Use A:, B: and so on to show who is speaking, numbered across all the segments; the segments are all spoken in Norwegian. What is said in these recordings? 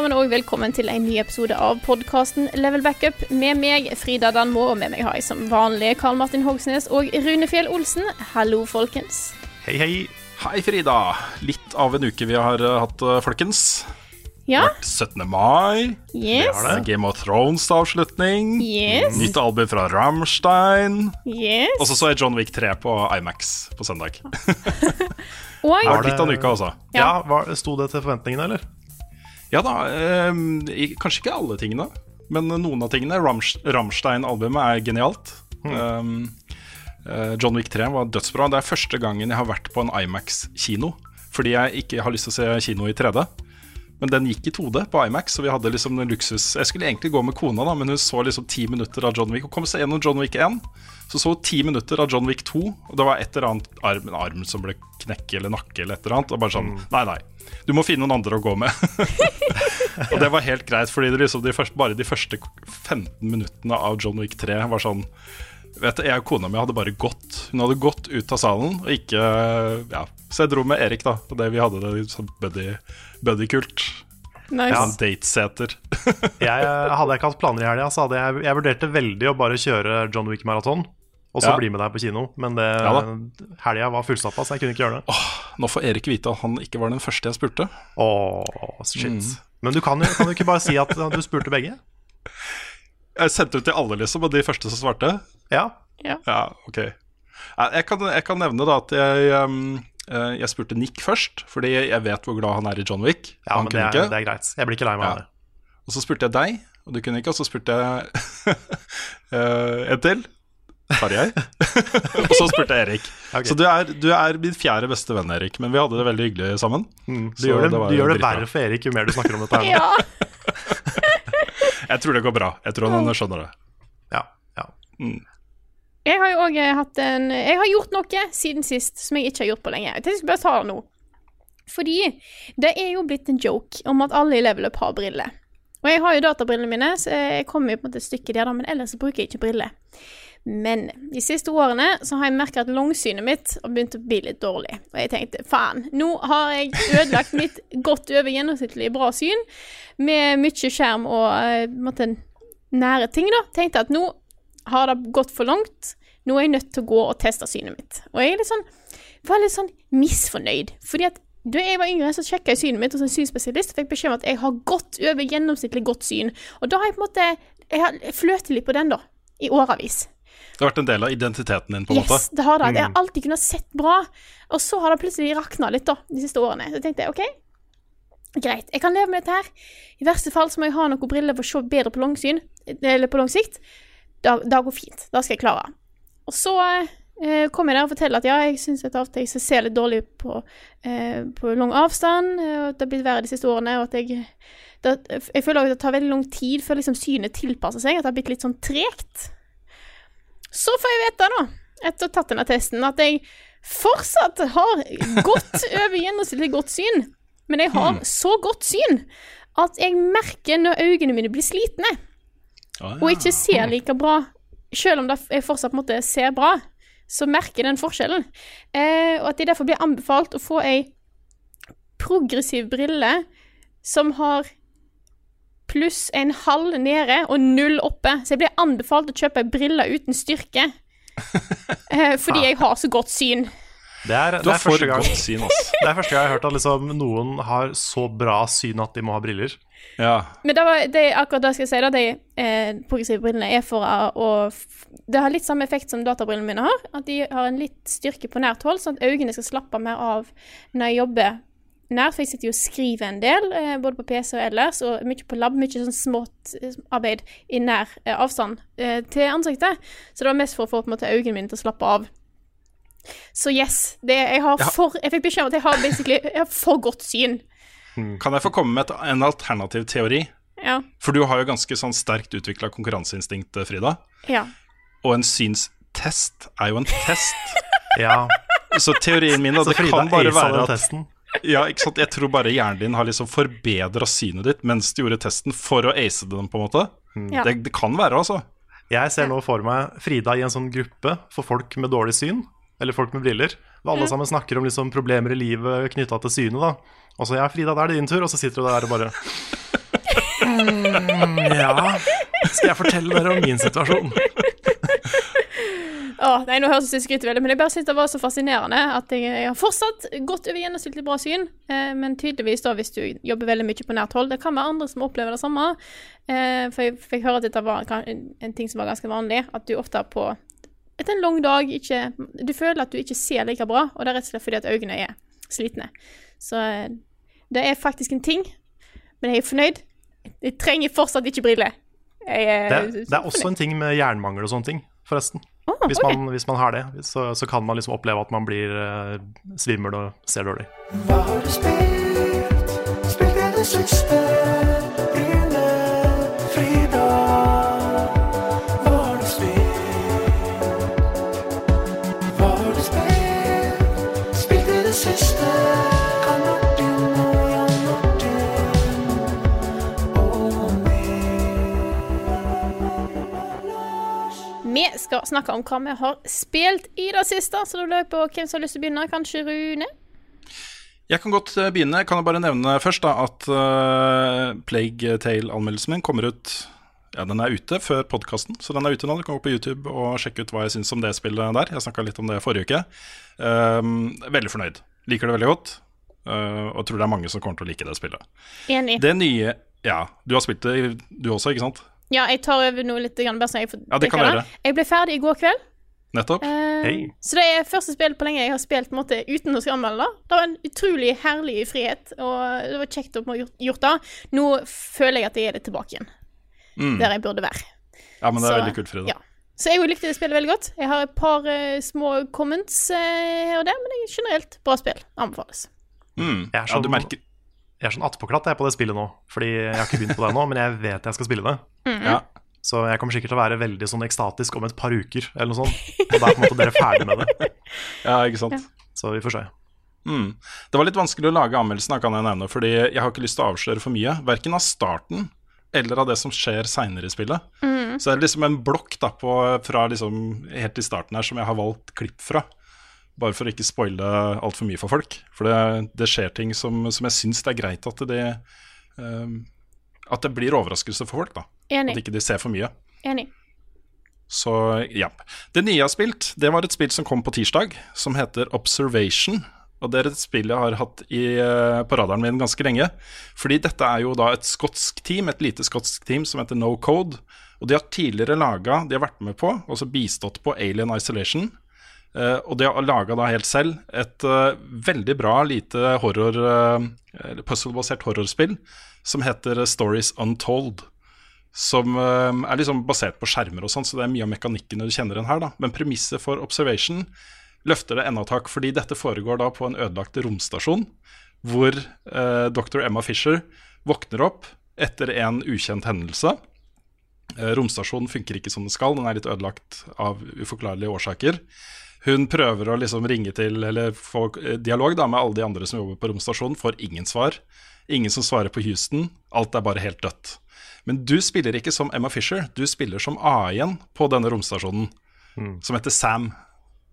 A: Sammen, og velkommen til en ny episode av podkasten Level Backup. Med meg, Frida Danmo, og med meg har jeg som vanlig Karl Martin Hogsnes og Rune Fjell Olsen. Hallo, folkens.
B: Hei, hei. Hei, Frida. Litt av en uke vi har eh, hatt, eh, folkens.
A: Ja?
B: Vært 17. mai.
A: Yes.
B: Det er Game of Thrones-avslutning.
A: Yes.
B: Nytt album fra Rammstein.
A: Yes.
B: Og så så jeg John Wick 3 på Imax på søndag.
A: Og
B: Det var litt av en uke, altså.
A: Ja.
C: Ja, var, Sto det til forventningene, eller?
B: Ja da, eh, kanskje ikke alle tingene, men noen av tingene. Ramsch- Rammstein-albumet er genialt. Mm. eh, John Wick 3 var dødsbra. Det er første gangen jeg har vært på en Imax-kino. Fordi jeg ikke har lyst til å se kino i 3D. Men den gikk i 2D på Imax, så vi hadde liksom en luksus Jeg skulle egentlig gå med kona, da, men hun så liksom ti minutter av John Wick. Hun kom seg gjennom John Wick 1, så så hun ti minutter av John Wick 2. Og det var et eller annet arm, en arm som ble knekke eller nakke eller et eller annet. Og bare sånn Nei, nei. Du må finne noen andre å gå med. og det var helt greit, fordi det liksom de første, bare de første 15 minuttene av John Wick 3 var sånn Vet du, Jeg og kona mi hadde bare gått. Hun hadde gått ut av salen og ikke Ja. Så jeg dro med Erik, da. på det vi hadde det sånn buddy- buddy-kult.
A: nice.
B: Ja, dateseter.
C: Jeg, eh, hadde jeg ikke hatt planer i helga, så hadde jeg, jeg vurderte veldig å bare kjøre John Wick-maraton. Og så
B: Ja.
C: bli med deg på kino. Men det,
B: Ja
C: helga var fullstappa, så jeg kunne ikke gjøre det.
B: Nå får Erik vite at han ikke var den første jeg spurte.
C: Åh, shit.
B: Mm.
C: Men du kan jo kan du ikke bare si at du spurte begge?
B: Jeg sendte ut til alle, liksom, og de første som svarte
C: Ja.
B: Ja, ok. Jeg kan, jeg kan nevne da at jeg, um, eh, jeg spurte Nick først, fordi jeg vet hvor glad han er i John Wick.
C: ja
B: han
C: men det er,
B: ikke.
C: det er greit. Jeg blir ikke lei meg av
B: Ja.
C: det.
B: Og så spurte jeg deg, og du kunne ikke. Og så spurte jeg eh, en til. Tarjei. og så spurte jeg Erik.
C: Okay.
B: Så du er, du er min fjerde beste venn, Erik. Men vi hadde det veldig hyggelig sammen.
C: Du gjør det,
B: det
C: du gjør det verre for Erik jo mer du snakker om dette her. nå.
B: Jeg tror det går bra. Jeg tror han skjønner det.
C: Ja, ja.
A: Jeg har jo òg hatt en Jeg har gjort noe siden sist som jeg ikke har gjort på lenge. Jeg skal bare ta det nå. Fordi det er jo blitt en joke om at alle i Level Up har briller. Og jeg har jo databrillene mine, så jeg kommer jo på en måte et stykke der, men ellers bruker jeg ikke briller. Men de siste årene så har jeg merka at langsynet mitt har begynt å bli litt dårlig. Og jeg tenkte faen, nå har jeg ødelagt mitt godt over gjennomsnittlig bra syn med mye skjerm og eh, på nære ting, da. Tenkte at nå har det gått for langt. Nå er jeg nødt til å gå og teste synet mitt. Og jeg er litt sånn, var litt sånn misfornøyd. Fordi at da jeg var yngre, så sjekka jeg synet mitt hos en synspesialist og fikk beskjed om at jeg har godt over gjennomsnittlig godt syn. Og da har jeg på en måte Jeg har fløtet litt på den, da. I årevis.
B: Det har vært en del av identiteten din, på en
A: Yes,
B: måte.
A: det har det. Jeg har alltid kunnet sett bra. Og så har det plutselig rakna litt, da, de siste årene. Så tenkte jeg OK, greit, jeg kan leve med dette her. I verste fall så må jeg ha noen briller for å se bedre på langsyn, eller på lang sikt. Det går fint. Da skal jeg klare. Og så eh, kom jeg der og forteller at ja, jeg syns at jeg ser litt dårlig på, eh, på lang avstand, eh, og at det har blitt verre de siste årene, og at jeg det, Jeg føler at det tar veldig lang tid før liksom synet tilpasser seg, at det har blitt litt sånn tregt. Så får jeg vite, da, etter å ha tatt denne testen, at jeg fortsatt har godt over gjennomsnittlig godt syn. Men jeg har så godt syn at jeg merker når øynene mine blir slitne,
B: Ah,
A: og ikke ser like bra. Selv om jeg fortsatt måtte se bra, så merker den forskjellen. Eh, og at jeg derfor blir anbefalt å få ei progressiv brille som har pluss en halv nede og null oppe. Så jeg blir anbefalt å kjøpe briller uten styrke. Eh, fordi jeg har så godt syn.
C: Det er,
B: Du
C: det,
B: har
C: er første gang,
B: godt syn,
C: det er første gang jeg har hørt at liksom, noen har så bra syn at de må ha briller.
B: Ja.
A: Men det var, det er akkurat det skal jeg si, da. De eh, progressive brillene er for å Det har litt samme effekt som databrillene mine har. At de har en litt styrke på nært hold, sånn at øynene skal slappe mer av når jeg jobber nært. For jeg sitter jo og skriver en del, eh, både på PC og ellers, og mye på lab. Mye sånn smått eh, arbeid i nær eh, avstand eh, til ansiktet. Så det var mest for å få på en måte øynene mine til å slappe av. Så yes. Det, jeg, har
B: Ja.
A: for, jeg fikk beskjed om at jeg har basically jeg har for godt syn.
B: Kan jeg få komme med et, en alternativ teori?
A: Ja.
B: For du har jo ganske sånn sterkt utvikla konkurranseinstinkt, Frida.
A: ja.
B: Og en synstest er jo en test.
C: Ja,
B: Så teorien min da, det kan bare være at
C: testen.
B: Ja, ikke sant? Jeg tror bare hjernen din har liksom forbedra synet ditt mens du gjorde testen for å ace den, på en måte.
A: Ja.
B: Det, det kan være, altså.
C: Jeg ser nå for meg Frida i en sånn gruppe for folk med dårlig syn, eller folk med briller. Hvor alle sammen snakker om liksom problemer i livet knytta til synet. da Og så ja, Frida, da er det din tur. Og så sitter du der og bare mm, Ja, skal jeg fortelle dere om min situasjon?
A: Åh, nei, nå høres det skryter veldig, men jeg bare synes det var så fascinerende at jeg, jeg har fortsatt godt over gjennomsnittlig bra syn, eh, men tydeligvis da hvis du jobber veldig mye på nært hold. Det kan være andre som opplever det samme, eh, for jeg fikk høre at dette var en, en ting som var ganske vanlig, at du ofte på etter en lang dag ikke Du føler at du ikke ser like bra, og det er rett og slett fordi at øynene er slitne. Så eh, det er faktisk en ting, men jeg er fornøyd. Jeg trenger fortsatt ikke briller. Er
C: Det, det er også en ting med jernmangel og sånne ting, forresten.
A: Åh,
C: Hvis
A: man,
C: man, hvis man har det, så, så kan man liksom oppleve at man blir eh, svimmel og ser dårlig.
A: Vi skal snakke om hva vi har spilt i det siste, så da lurer jeg på hvem som har lyst til å begynne. Kanskje Rune?
B: Jeg kan godt eh, begynne. Kan jeg bare nevne først da at uh, Plague Tale-anmeldelsen min kommer ut Ja, den er ute før podkasten, så den er ute nå. Du kan gå på YouTube og sjekke ut hva jeg syns om det spillet der. Jeg snakka litt om det forrige uke. Um, veldig fornøyd. Liker det veldig godt. Uh, og tror det er mange som kommer til å like det spillet.
A: Enig.
B: Det nye Ja, du har spilt det, du også, ikke sant?
A: Ja, jeg tar over noe litt, grann, bare så jeg får
B: Ja, det kan gjøre.
A: Jeg ble ferdig i går kveld.
B: Nettopp?
A: eh,
C: Hei.
A: Så det er første spill på lenge jeg har spilt måte, uten å skal anmelde det. Det var en utrolig herlig frihet, og det var kjekt å ha gjort, det. Nå føler jeg at jeg er det tilbake igjen,
B: Mm.
A: der jeg burde være.
B: Ja, men det er
A: Så,
B: veldig kult, Frida.
A: Ja. Så jeg likte det spillet veldig godt. Jeg har et par uh, små comments uh, her og der, men det er generelt bra spill. Anbefales.
B: Mm.
C: Jeg er
B: Ja,
C: sånn-
B: du merker
C: Jeg er sånn attpåklatt jeg på det spillet nå, fordi jeg har ikke begynt på det ennå, men jeg vet jeg skal spille det.
B: Ja.
C: Så jeg kommer sikkert til å være veldig sånn ekstatisk om et par uker, eller noe sånt. Og da er på en måte dere ferdig med det.
B: ja, ikke sant.
C: Så vi får se.
B: Mm. Det var litt vanskelig å lage anmeldelsen, kan jeg nevne, fordi jeg har ikke lyst til å avsløre for mye. Verken av starten eller av det som skjer seinere i spillet. Så det er liksom en blokk da på, fra liksom helt i starten her som jeg har valgt klipp fra. Bare for å ikke spoile altfor mye for folk. For det, det skjer ting som, som jeg syns det er greit at det um, At det blir overraskelse for folk, da. At
A: Enig.
B: ikke de ser for mye.
A: Enig.
B: Så ja. Det nye jeg har spilt, det var et spill som kom på tirsdag, som heter Observation. Og det er et spill jeg har hatt i, eh, på radaren min ganske lenge. Fordi dette er jo da et skotsk team, et lite skotsk team som heter No Code. Og de har tidligere laga, de har vært med på, også bistått på Alien Isolation. Eh, og de har laga da helt selv et eh, veldig bra lite horror, uh, puzzle-basert horrorspill som heter Stories Untold som eh, er liksom basert på skjermer og sånn, så det er mye av mekanikken du kjenner den her, da. Men premisset for Observation løfter det enda takk fordi dette foregår da på en ødelagt romstasjon, hvor eh, dr. Emma Fisher våkner opp etter en ukjent hendelse. Eh, romstasjonen funker ikke som den skal, den er litt ødelagt av uforklarlige årsaker. Hun prøver å liksom ringe til, eller få dialog da med alle de andre som jobber på romstasjonen, får ingen svar. Ingen som svarer på Houston. Alt er bare helt dødt. Men du spiller ikke som Emma Fisher, du spiller som A-en på denne romstasjonen, som heter Sam.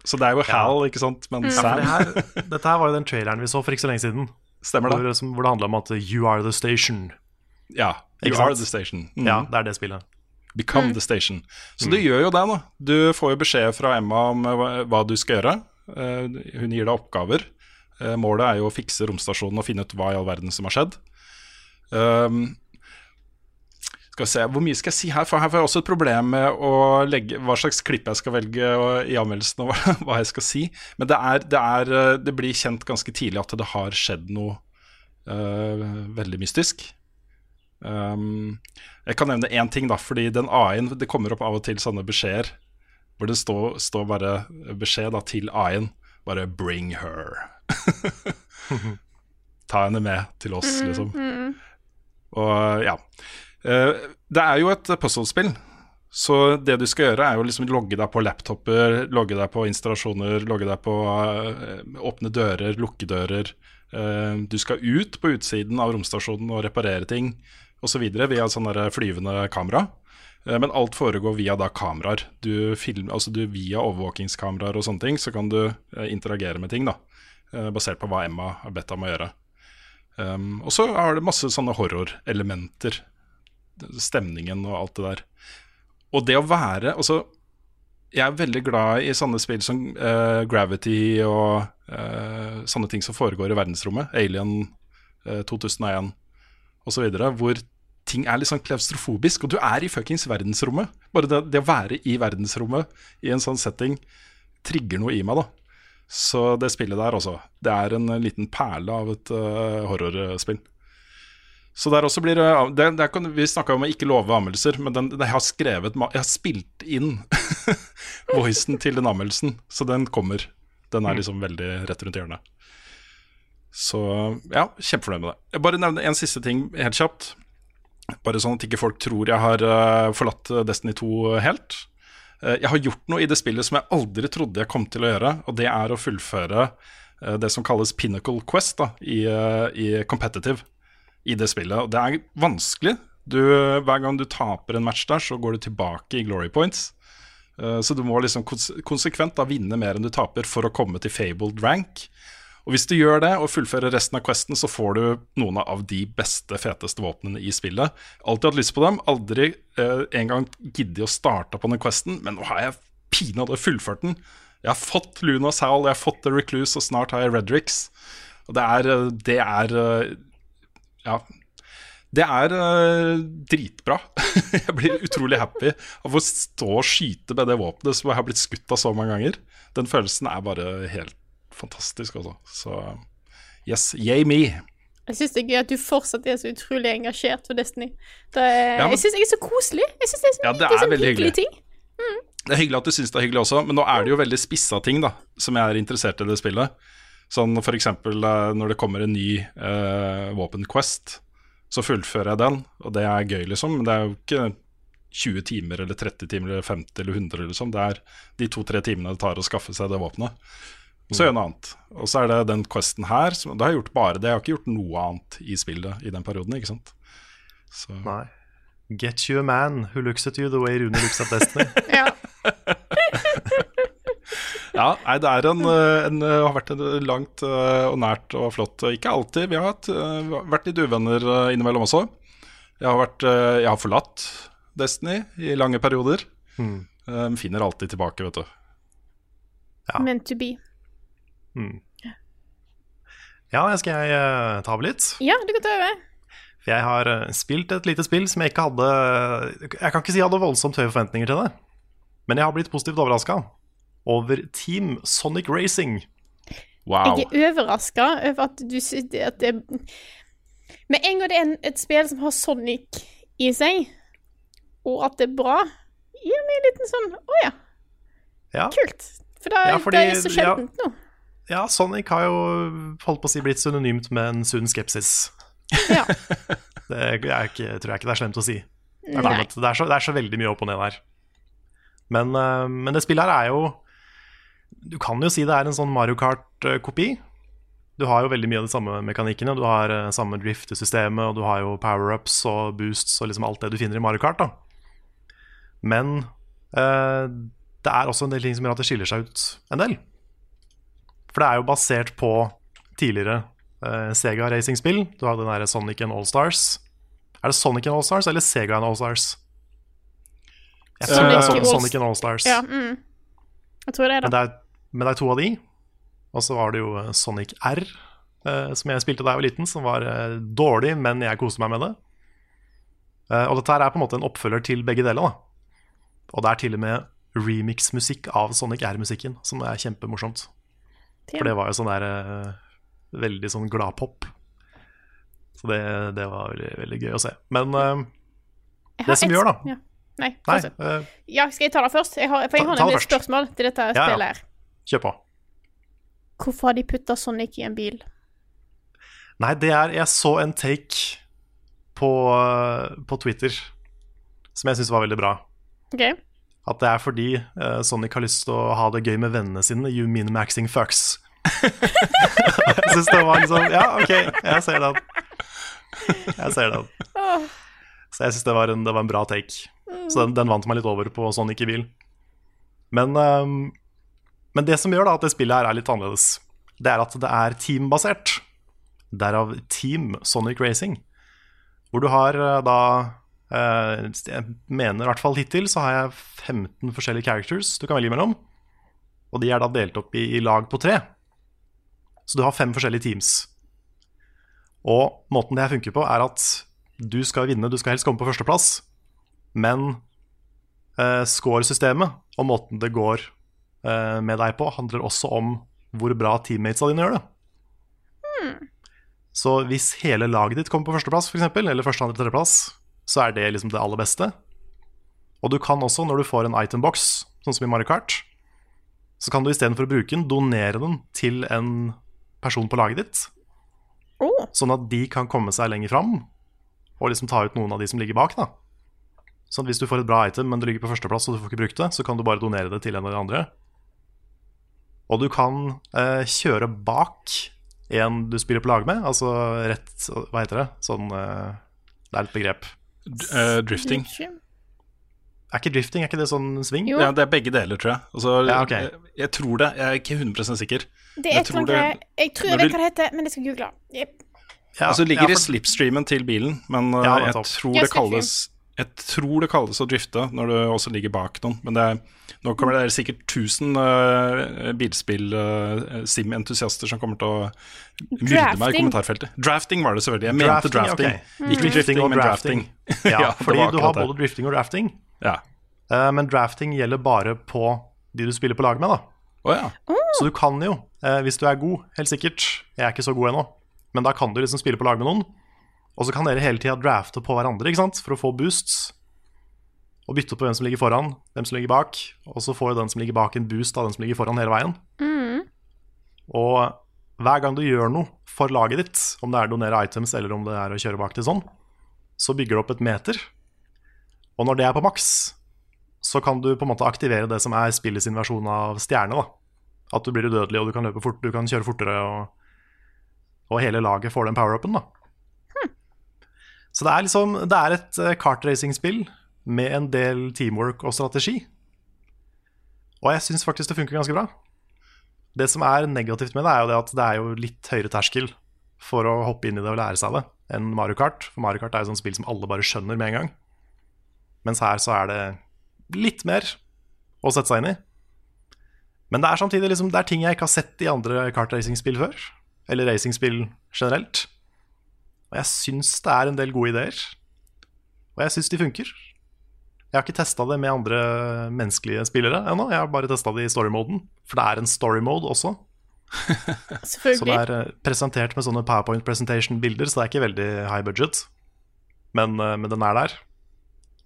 B: Så det er jo Hal, ikke sant, men
C: mm.
B: Sam ja,
C: det her, dette her var jo den traileren vi så for ikke så lenge siden.
B: stemmer det.
C: Hvor, som, hvor det handla om at you are the station.
B: Ja. You are the station. Mm.
C: Ja, det er det spillet.
B: Become the station. Så du gjør jo det, da. Du får jo beskjed fra Emma om eh, hva, du skal gjøre. Eh, hun gir deg oppgaver. Eh, målet er jo å fikse romstasjonen og finne ut hva i all verden som har skjedd. Um, skal vi se, Hvor mye skal jeg si her? For her får jeg også et problem med å legge hva slags klipp jeg skal velge og, i anmeldelsen, og hva, hva jeg skal si. Men det, er, det, er, det blir kjent ganske tidlig at det har skjedd noe uh, veldig mystisk. Um, jeg kan nevne én ting, da, fordi den AI-en Det kommer opp av og til sånne beskjeder hvor det står, står bare beskjed da, til AI-en. Bare 'bring her'. Ta henne med til oss, liksom. Og ja. Uh, det er jo et puzzlespill, så det du skal gjøre, er jo liksom logge deg på laptoper, logge deg på installasjoner, logge deg på uh, åpne dører, lukke dører. Uh, du skal ut på utsiden av romstasjonen og reparere ting osv. via sånne flyvende kamera. Eh, Men alt foregår via da kameraer. Du film, altså du, via overvåkingskameraer og sånne ting, så kan du eh, interagere med ting, da. eh, basert på hva Emma har bedt deg om å gjøre. Um, og så har det masse sånne horrorelementer. Stemningen og alt det der. Og det å være Altså, jeg er veldig glad i sånne spill som uh, Gravity og uh, sånne ting som foregår i verdensrommet. Alien uh, 2001 osv. Hvor ting er litt sånn klaustrofobisk, og du er i fuckings verdensrommet. Bare det, det å være i verdensrommet i en sånn setting trigger noe i meg, da. Så det spillet der også, det er en liten perle av et uh, horrorspill. Så der også blir det, det, det kan, Vi snakka om å ikke love anmeldelser, men den, jeg har skrevet Jeg har spilt inn voicen til den anmeldelsen, så den kommer. Den er liksom veldig rett rundt hjørnet. Så ja, kjempefornøyd med det. Jeg bare nevner en siste ting helt kjapt. Bare sånn at ikke folk tror jeg har eh, forlatt eh, Destiny 2 helt. Eh, jeg har gjort noe i det spillet som jeg aldri trodde jeg kom til å gjøre, og det er å fullføre det som kalles Pinnacle Quest da, i, i competitive i det spillet. Og det er vanskelig. Du, hver gang du taper en match der, så går du tilbake i glory points. Så du må liksom konsekvent da vinne mer enn du taper for å komme til fabled rank. Og hvis du gjør det og fullfører resten av questen, så får du noen av de beste, feteste våpnene i spillet. Alltid hatt lyst på dem. Aldri eh, en gang giddet å starte på den questen, men nå har jeg pinadø fullført den. Jeg har fått Lunas Howl, jeg har fått The Recluse, og snart har jeg Redrix. Og det er, eh, det er eh, Ja. Det er eh, dritbra. jeg blir utrolig happy av å stå og skyte med det våpenet som jeg har blitt skutt av så mange ganger. Den følelsen er bare helt fantastisk, altså. Så yes, yay me.
A: Jeg syns det er gøy at du fortsatt er så utrolig engasjert for Destiny. Det er,
B: Ja, men-
A: jeg syns jeg er så koselig. Jeg synes det er så
B: Ja, det er
A: sånn
B: veldig hyggelig.
A: ting.
B: Det er hyggelig at du syns det er hyggelig også, men nå er det jo veldig spissa ting da som jeg er interessert i det spillet. Sånn eksempel eh, når det kommer en ny uh, Våpen Quest, så fullfører jeg den, og det er gøy, liksom. Men det er jo ikke 20 timer eller 30 timer eller 50 eller 100, liksom. Det er de to-tre timene det tar å skaffe seg det våpenet. Og så gjør jeg noe annet. Og så er det den questen her. Som, da har jeg gjort bare det. Jeg har ikke gjort noe annet i spillet i den perioden, ikke sant. Så
C: Nei. Get you a man who looks at you the way Rune looks at Destiny.
A: Ja.
B: Ja, nei, det er en, eh, en, eh, har vært en langt eh, og nært og flott Ikke alltid. Vi har hatt, vært litt uvenner innimellom også. Jeg har, vært, jeg har forlatt Destiny i lange perioder. Hmm. finner alltid tilbake, vet du.
C: Ja.
A: Meant to be.
C: Ja, skal jeg eh, ta over litt?
A: Ja, du kan ta over.
C: For jeg har eh, spilt et lite spill som jeg ikke hadde Jeg kan ikke si jeg hadde voldsomt høye forventninger til det, men jeg har blitt positivt overraska over Team Sonic Racing.
B: Wow.
A: Jeg er overraska over at du at det Med en gang det er et spill som har Sonic i seg, og at det er bra, gir meg en liten sånn Å ja,
C: Ja,
A: kult. For da,
C: Ja, fordi-
A: det er så sjeldent nå.
C: Ja Sonic har jo holdt på å si blitt synonymt med en sunn skepsis.
A: Ja.
C: Det ikke, tror jeg ikke det er slemt å si. Det er, kommet- det er, så, det er så veldig mye opp og ned her. Men, eh, men det spillet her er jo Du kan jo si det er en sånn Mario Kart-kopi. Du har jo veldig mye av de samme mekanikkene. Du har eh, samme drift-systemet, og du har jo power-ups og boosts og liksom alt det du finner i Mario Kart. da Men eh, det er også en del ting som gjør at det skiller seg ut en del. For det er jo basert på tidligere eh, Sega racingspill. Du har den derre Sonic and All-Stars. Er det Sonic and All-Stars eller Sega and All-Stars? Jeg tror det er
A: Sonic
C: Sonic, Sonic and All-Stars.
A: Ja, mm. Jeg tror det er
C: Men,
A: det.
C: det er, men det er to av de. Og så var det jo eh, Sonic R, eh, som jeg spilte da jeg var liten, som var eh, dårlig, men jeg koste meg med det. Eh, og dette her er på en måte en oppfølger til begge deler. da. Og det er til og med remix-musikk av Sonic R-musikken, som er kjempemorsomt. For det var jo sånn der eh, veldig sånn gladpop. Så det, det var veldig, veldig gøy å se. Men eh, det som
A: et-
C: gjør, da
A: Ja. Nei,
C: Nei, eh,
A: Ja, skal jeg ta det først? Jeg har, for jeg
C: Ta-
A: har nemlig et spørsmål til dette
C: Ja,
A: spillet her.
C: kjør på.
A: Hvorfor har de putta Sonic i en bil?
C: Nei, det er Jeg så en take på, på Twitter som jeg syns var veldig bra.
A: OK?
C: At det er fordi uh, Sonic har lyst til å ha det gøy med vennene sine. You mean maxing fucks. jeg syns det var liksom Ja, OK, jeg ser den. Jeg ser den. Så jeg syns det, det var en bra take. Så den, den vant meg litt over på Sonic i bil. Men, um, men det som gjør da at det spillet her er litt annerledes, det er at det er teambasert. Derav Team Sonic Racing. Hvor du har eh, da eh, Jeg mener i hvert fall hittil så har jeg 15 forskjellige characters du kan velge mellom. Og de er da delt opp i, i lag på tre. Så du har fem forskjellige teams. Og måten det her funker på, er at du skal vinne, du skal helst komme på førsteplass. Men eh, score-systemet og måten det går eh, med deg på, handler også om hvor bra teammatesa dine gjør det. Så hvis hele laget ditt kommer på førsteplass, f.eks., eller første, andre, tredjeplass, så er det liksom det aller beste. Og du kan også, når du får en itembox, sånn som i Mario Kart, så kan du istedenfor å bruke den, donere den til en person på laget ditt.
A: Oh.
C: Sånn at de kan komme seg lenger fram, og liksom ta ut noen av de som ligger bak. da. Sånn at hvis du får et bra item, men det ligger på førsteplass og du får ikke brukt det, så kan du bare donere det til en av de andre. Og du kan eh, kjøre bak en du spiller på lag med, altså rett Hva heter det? Sånn eh, Det er et begrep.
B: Eh, drifting.
C: Er ikke drifting, er ikke det sånn sving?
B: Ja, det er begge deler, tror jeg. Altså,
C: Ja, okay.
B: jeg, jeg tror det. Jeg er ikke 100% sikker.
A: Det er
B: Jeg
A: et
B: tror det-
A: Jeg tror jeg vet
B: du-
A: hva det heter, men jeg skal google. Yep.
C: Ja,
B: altså, det ligger
C: ja,
B: i slipstreamen til bilen, men uh,
C: Ja,
B: jeg, tror
A: Ja,
B: det kalles, jeg tror det kalles å drifte når du også ligger bak noen. Men det er, nå kommer det sikkert 1000 uh, bilspill-sim-entusiaster som kommer til å myrde meg i kommentarfeltet. Drafting var det selvfølgelig. Jeg mente drafting.
C: ok.
B: Ikke drifting,
C: og
B: men drafting.
C: Ja,
B: Ja,
C: fordi du har både drifting og drafting.
B: Ja.
C: Uh, men drafting gjelder bare på de du spiller på lag med. da
B: Oh, ja.
C: Så du kan jo, eh, hvis du er god, helt sikkert Jeg er ikke så god ennå, men da kan du liksom spille på lag med noen. Og så kan dere hele tida drafte på hverandre ikke sant? for å få boosts. Og bytte på hvem som ligger foran, hvem som ligger bak. Og så får jo den som ligger bak, en boost av den som ligger foran hele veien. Og hver gang du gjør noe for laget ditt, om det er å donere items eller om det er å kjøre bak til sånn, så bygger du opp et meter. Og når det er på maks, så kan du på en måte aktivere det som er spillet sin versjon av stjerne. da. At du blir udødelig, og du kan løpe fort, du kan kjøre fortere, og, og hele laget får den power-upen. da. Så det er liksom Det er et eh, kartracing-spill med en del teamwork og strategi. Og jeg syns faktisk det funker ganske bra. Det som er negativt med det, er jo det at det er jo litt høyere terskel for å hoppe inn i det og lære seg det enn Mario Kart. For Mario Kart er jo sånn spill som alle bare skjønner med en gang. Mens her så er det litt mer å sette seg inn i. Men det er samtidig liksom, det er ting jeg ikke har sett i andre kartracingspill før. Eller racingspill generelt. Og jeg syns det er en del gode ideer. Og jeg syns de funker. Jeg har ikke testa det med andre menneskelige spillere ennå. Jeg har bare testa det i story-moden. For det er en story-mode også, som er eh, presentert med sånne PowerPoint presentation-bilder, så det er ikke veldig high budget. Men, eh, men den er der.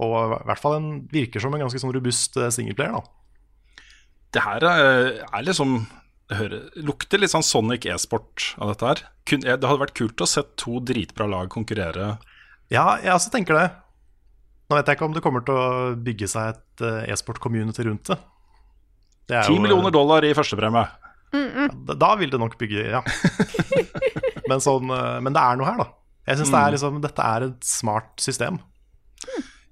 C: Og i hvert fall den virker som en ganske sånn robust eh, singleplayer. da.
B: Det her er, er liksom det hører, lukter litt sånn Sonic e-sport av dette her. Det hadde vært kult å se to dritbra lag konkurrere.
C: Ja, jeg også tenker det. Nå vet jeg ikke om det kommer til å bygge seg et eh, e-sport-community rundt det. det er
B: Ti
C: jo, eh,
B: millioner dollar i førstepremie.
C: Da, da vil det nok bygge, ja. men, sånn, eh, men det er noe her, da. Jeg synes det er liksom, Dette er et smart system.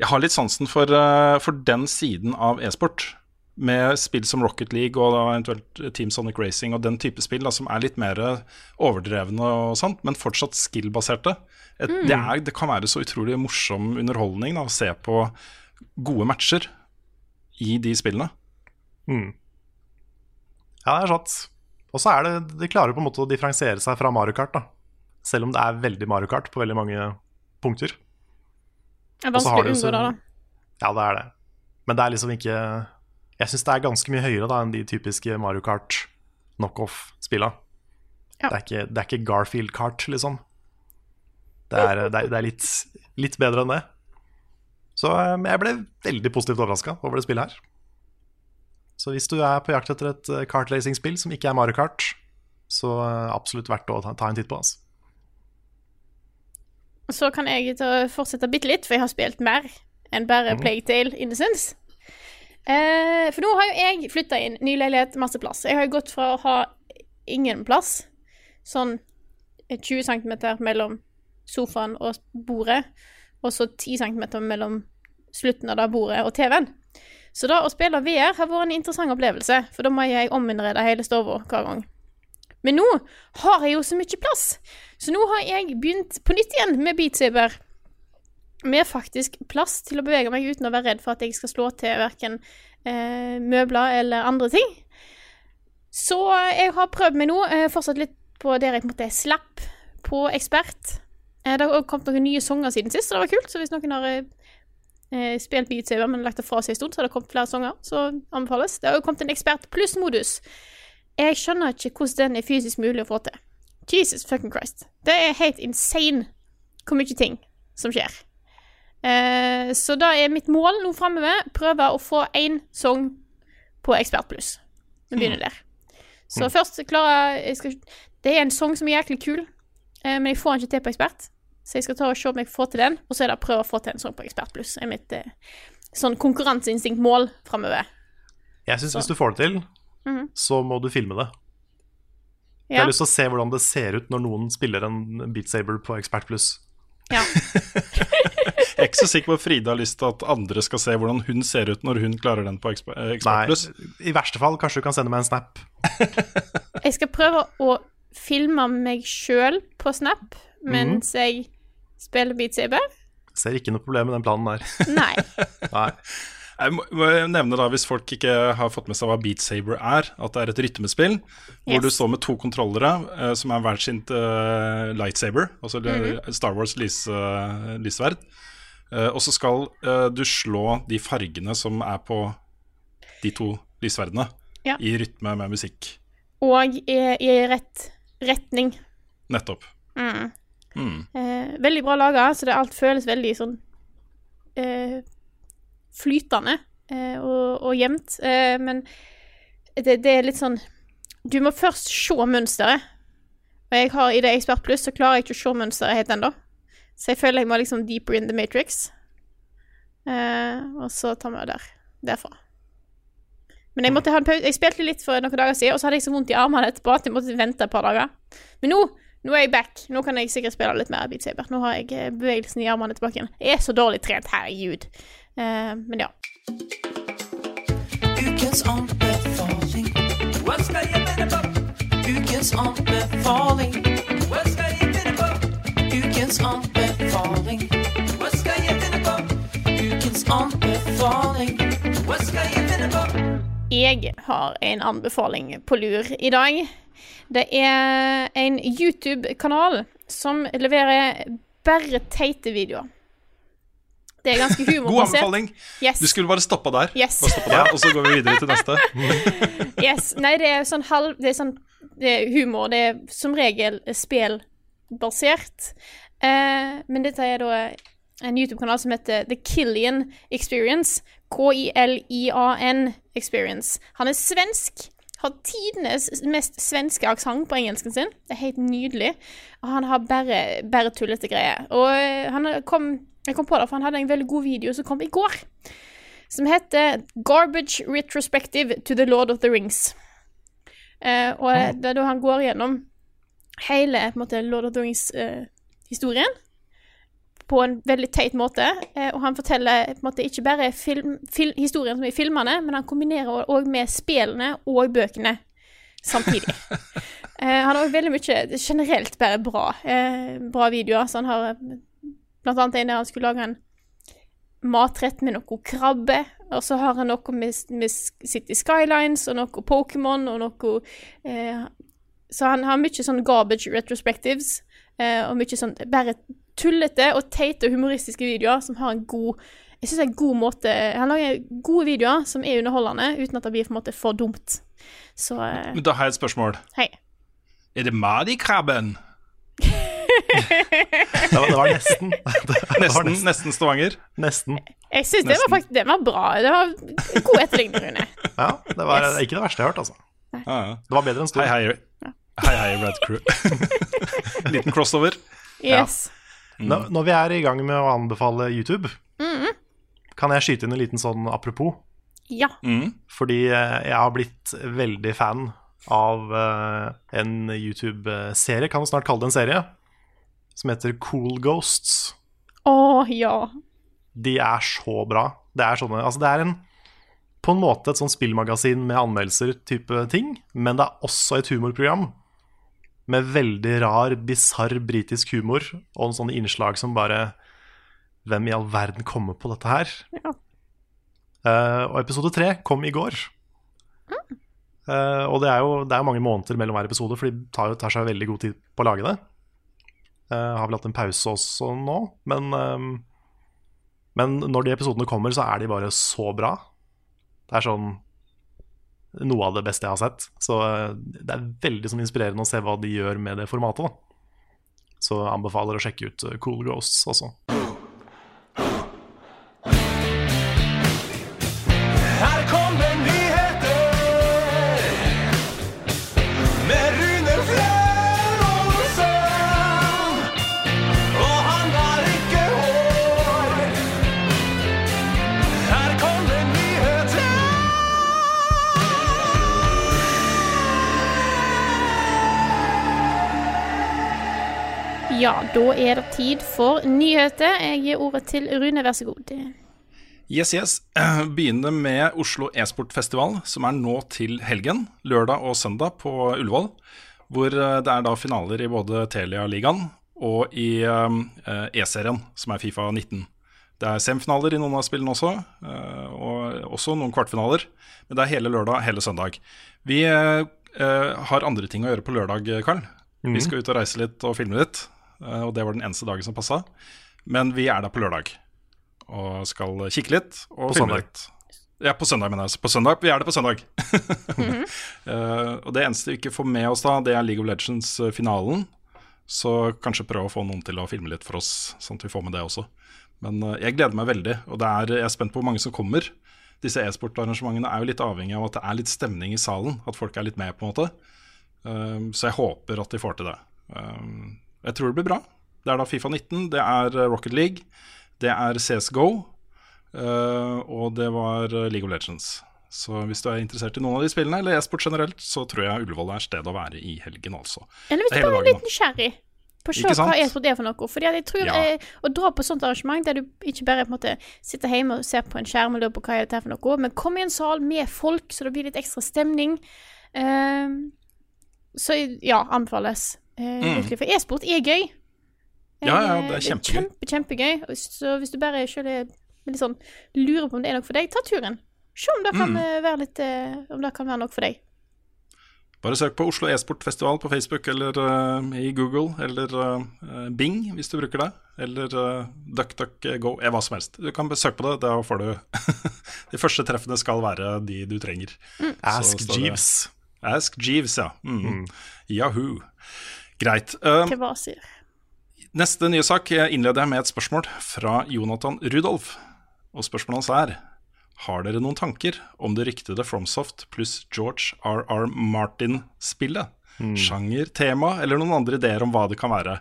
B: Jeg har litt sansen for, for den siden av e-sport. Med spill som Rocket League og da eventuelt Team Sonic Racing og den type spill da, som er litt mer overdrevne og sånt, men fortsatt skill-baserte. Mm. det, det kan være så utrolig morsom underholdning da, å se på gode matcher i de spillene.
C: Ja, det er sant. Og så er det De klarer på en måte å differensiere seg fra Mario Kart, da. Selv om det er veldig Mario Kart på veldig mange punkter.
A: Det er vanskelig å unngå det, da.
C: Ja, det er det. Men det er liksom ikke Jeg syns det er ganske mye høyere da enn de typiske Mario Kart knockoff-spilla.
A: Ja.
C: Det, det er ikke Garfield Kart, liksom. Det er, det er, det er litt, litt bedre enn det. Så eh, jeg ble veldig positivt overraska over det spillet her. Så hvis du er på jakt etter et eh, kartracing-spill som ikke er Mario Kart, så eh, absolutt verdt å ta, ta en titt på. Altså.
A: Så kan jeg fortsette bitte litt, for jeg har spilt mer enn bare
C: Mhm.
A: Plague Tale Innocence. Eh, for nå har jo jeg flytta inn, ny leilighet, masse plass. Jeg har jo gått fra å ha ingen plass, sånn 20 cm mellom sofaen og bordet, og så 10 cm mellom slutten av det bordet og TV-en. Så da å spille VR har vært en interessant opplevelse, for da må jeg ominnrede hele stua hver gang. Men nå har jeg jo så mye plass, så nå har jeg begynt på nytt igjen med Beat Saber. Med faktisk plass til å bevege meg uten å være redd for at jeg skal slå til verken eh, møbler eller andre ting. Så jeg har prøvd meg nå, eh, fortsatt litt på der jeg på en slapp på ekspert. Eh, det har kommet noen nye sanger siden sist, så det var kult. Så hvis noen har eh, eh, spilt Beat Saber, men lagt det fra seg en stund, så har det kommet flere sanger, så anbefales. Det har jo kommet en ekspert pluss-modus. Jeg skjønner ikke hvordan den er fysisk mulig å få til. Jesus fucking Christ. Det er helt insane hvor mye ting som skjer. Eh, så da er mitt mål nå framover prøve å få én sang på Ekspert pluss. Vi begynner der. Så først klarer skal, Det er en sang som er jæklig kul, eh, men jeg får den ikke til på Ekspert. Så jeg skal ta og se om jeg får til den, og så er det å prøve å få til en sang på Ekspert pluss. er mitt eh, sånn konkurranseinstinktmål framover.
C: Jeg syns hvis du får det til,
A: Mhm.
C: så må du filme det. Jeg har lyst til å se hvordan det ser ut når noen spiller en Beat Saber på Expert Plus.
A: Ja.
B: Jeg er ikke så sikker på at Frida har lyst til at andre skal se hvordan hun ser ut når hun klarer den på Expe- eh,
C: i verste fall kanskje du kan sende meg en snap.
A: Jeg skal prøve å filme meg sjøl på Snap mens jeg spiller Beat Saber.
C: Ser ikke noe problem med den planen der.
A: Nei.
C: Nei.
B: Jeg må må nevne da, Hvis folk ikke har fått med seg hva Beat Saber er, at det er et rytmespill hvor
A: Yes.
B: du står med to kontrollere uh, som er hver sin uh, lightsaber, altså
A: Mhm.
B: Star Wars lys, eh, lyssverd. Eh, og så skal eh, du slå de fargene som er på de to lysverdene,
A: Ja.
B: i rytme med musikk.
A: Og i, i rett retning.
B: Nettopp.
A: Mm.
B: Mm.
A: Eh, veldig bra laga, så det alt føles veldig sånn eh, flytende eh, og, og jevnt. Eh, men det, det er litt sånn Du må først se mønsteret. Og jeg har i det Expert Pluss, så klarer jeg ikke å se mønsteret helt ennå. Så jeg føler jeg må liksom deeper in the matrix. Eh, og så tar vi der. Derfra. Men jeg måtte ha en pause. Jeg spilte litt for noen dager siden, og så hadde jeg så vondt i armene etterpå at jeg måtte vente et par dager. Men nå, nå er jeg back. Nå kan jeg sikkert spille litt mer Beat Saber. Nå har jeg bevegelsen i armene tilbake igjen. Jeg er så dårlig trent, herregud. Eh, men ja.
D: Ukens anbefaling. Hva skal jeg finne på? Ukens anbefaling. Hva skal jeg finne på? Ukens anbefaling. Hva skal jeg finne på? Ukens anbefaling. Hva skal jeg finne på?
A: Jeg har en anbefaling på lur i dag. Det er en YouTube-kanal som leverer bare teite videoer. Det er ganske
B: God anbefaling!
A: Yes.
B: Du skulle bare stoppa der,
A: Yes.
B: bare stoppe der og så går vi videre til neste.
A: Yes. Nei, det er sånn halv Det er sånn det er humor. Det er som regel spillbasert. Eh, men dette er da en YouTube-kanal som heter The Killian Experience. K-i-l-i-a-n Experience. Han er svensk. Har tidenes mest svenske aksent på engelsken sin. Det er helt nydelig. Og han har bare, bare tullete greier. Og han han kom, jeg kom på det, for han hadde en veldig god video som kom i går som heter Garbage Retrospective to the Lord of the Rings. Eh, og det er da han går gjennom hele på en måte, Lord of the Rings-historien på en veldig teit måte. Eh, og han forteller på en måte ikke bare film, fil, historien som er i filmene, men han kombinerer òg med spillene og bøkene samtidig. eh, han har òg veldig mye generelt bare bra, eh, bra videoer. Så han har eh, blant annet en der han skulle lage en matrett med noe krabbe. Og så har han noe med, med City Skylines og noe Pokémon og noe eh, Så han har mye sånn garbage retrospectives. Eh, og mye sånn bare tullete og teite og humoristiske videoer som har en god jeg synes det er en god måte Han lager gode videoer som er underholdende, uten at det blir på en måte for dumt. Så eh,
B: Men da har jeg et spørsmål.
A: hei.
B: Er det Madi-krabben?
C: Det var, det var nesten. Det var
B: Nesten, nesten Stavanger.
C: Nesten.
A: Jeg syns det var faktisk Det var bra. Det var god etterligning, Rune.
C: Ja, det var
A: Yes.
C: ikke det verste jeg har hørt, altså.
B: Ja, ja.
C: Det var bedre enn stor.
B: Hei, hei. Hei, hei, Red Crew. Liten crossover.
A: Yes.
C: Når, når vi er i gang med å anbefale YouTube, kan jeg skyte inn en liten sånn apropos?
A: Ja.
C: Fordi eh, jeg har blitt veldig fan av eh, en YouTube-serie, kan vi snart kalle det en serie, som heter Cool Ghosts.
A: Å, ja.
C: De er så bra. Det er sånne Altså, det er en på en måte et sånn spillmagasin med anmeldelser-type ting, men det er også et humorprogram med veldig rar, bisarr britisk humor og en sånne innslag som bare Hvem i all verden kommer på dette her?
A: Ja.
C: Uh, og episode tre kom i går. Eh, og det er jo det er mange måneder mellom hver episode, for de tar, tar seg veldig god tid på å lage det. Eh, har vel hatt en pause også nå, men eh, men når de episodene kommer, så er de bare så bra. Det er sånn noe av det beste jeg har sett. Så eh, det er veldig sånn inspirerende å se hva de gjør med det formatet. Da. Så anbefaler å sjekke ut eh, Cool Ghosts også.
A: Da er det tid for nyheter. Jeg gir ordet til Rune, vær så god.
B: Yes, yes. Begynner med Oslo e-sportfestival, som er nå til helgen. Lørdag og søndag på Ullevål. Hvor eh, det er da finaler i både Telia-ligaen og i eh, E-serien, som er Fifa 19. Det er semifinaler i noen av spillene også, eh, og også noen kvartfinaler. Men det er hele lørdag, hele søndag. Vi eh, eh, har andre ting å gjøre på lørdag, Karl. Vi skal ut og reise litt og filme litt, eh, og det var den eneste dagen som passa. Men vi er der på lørdag og skal kikke litt og
C: På søndag.
B: Ja, på søndag, mener jeg. På søndag. Vi er der på søndag. Eh, og det eneste vi ikke får med oss da, det er League of Legends-finalen. Så kanskje prøve å få noen til å filme litt for oss, sånn at vi får med det også. Men eh, jeg gleder meg veldig, og det er, jeg er spent på hvor mange som kommer. Disse e-sportarrangementene er jo litt avhengig av at det er litt stemning i salen, at folk er litt med, på en måte. Um, så jeg håper at de får til det. Eh, jeg tror det blir bra. Det er da Fifa 19, det er eh, Rocket League, det er CSGO, uh, og det var eh, League of Legends. Så hvis du er interessert i noen av de spillene, eller e-sport generelt, så tror jeg Ullevål er stedet å være i helgen, altså.
A: Eller hvis du bare er litt nysgjerrig på se hva e-sport er for noe. Fordi jeg tror
B: Ja.
A: eh, Å dra på sånt arrangement der du ikke bare på en måte sitter hjemme og ser på en skjerm og lurer på hva er dette for noe, men kom i en sal med folk, så det blir litt ekstra stemning. Uh, så ja, anbefales. Eh, virkelig. For e-sport er gøy.
B: Mm. Ja, ja,
A: Eh,
B: det er kjempegøy.
A: Kjempe, kjempegøy. Så hvis du bare selv er litt sånn lurer på om det er noe for deg, ta turen. Se om det kan
B: Mm.
A: eh, være litt eh, Om det kan være noe for deg.
B: Bare søk på Oslo e-sportfestival på Facebook eller uh, i Google, eller uh, Bing hvis du bruker det. Eller uh, DuckDuckGo, eh, hva som helst. Du kan søke på det, da får du De første treffene skal være de du trenger.
C: Ask
B: står det-
C: Jeeves.
B: Ask Jeeves, ja. Mm. Yahoo. Greit.
A: Uh?
B: Neste nye sak innleder jeg med et spørsmål fra Jonathan Rudolf. Og spørsmålet hans er Har dere noen tanker om det ryktede FromSoft pluss George R.R. Martin-spillet? Sjanger, tema eller noen andre ideer om hva det kan være?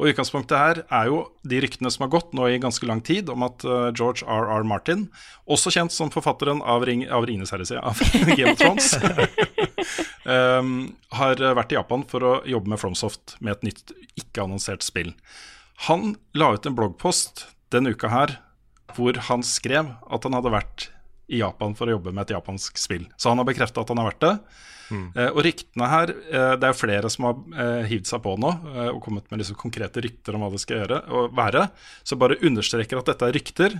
B: Og Utgangspunktet her er jo de ryktene som har gått nå i ganske lang tid om at uh, George R.R. Martin, også kjent som forfatteren av, Ring, av Ringenes herre, av Game of Thrones, um, har vært i Japan for å jobbe med FromSoft med et nytt, ikke-annonsert spill. Han la ut en bloggpost denne uka her hvor han skrev at han hadde vært i Japan for å jobbe med et japansk spill. Så han har bekrefta at han har vært det. Eh, og ryktene her eh, Det er flere som har eh, hivd seg på nå eh, og kommet med liksom konkrete rykter om hva det skal gjøre og være. Så bare understreker at dette er rykter.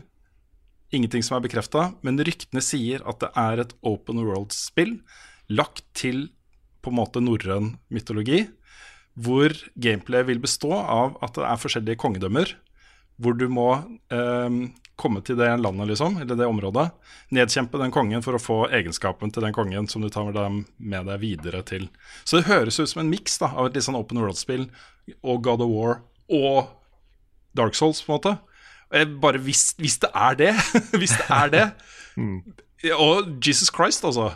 B: Ingenting som er bekrefta, men ryktene sier at det er et open world-spill lagt til på en måte norrøn mytologi, hvor gameplay vil bestå av at det er forskjellige kongedømmer, hvor du må eh, komme til det landet, liksom, eller det området, nedkjempe den kongen for å få egenskapen til den kongen som du tar med deg, med deg videre til. Så det høres ut som en miks av et litt sånn open world-spill og God of War og Dark Souls, på en måte. Bare, hvis, hvis det er det, hvis det er det Og Jesus Christ, altså.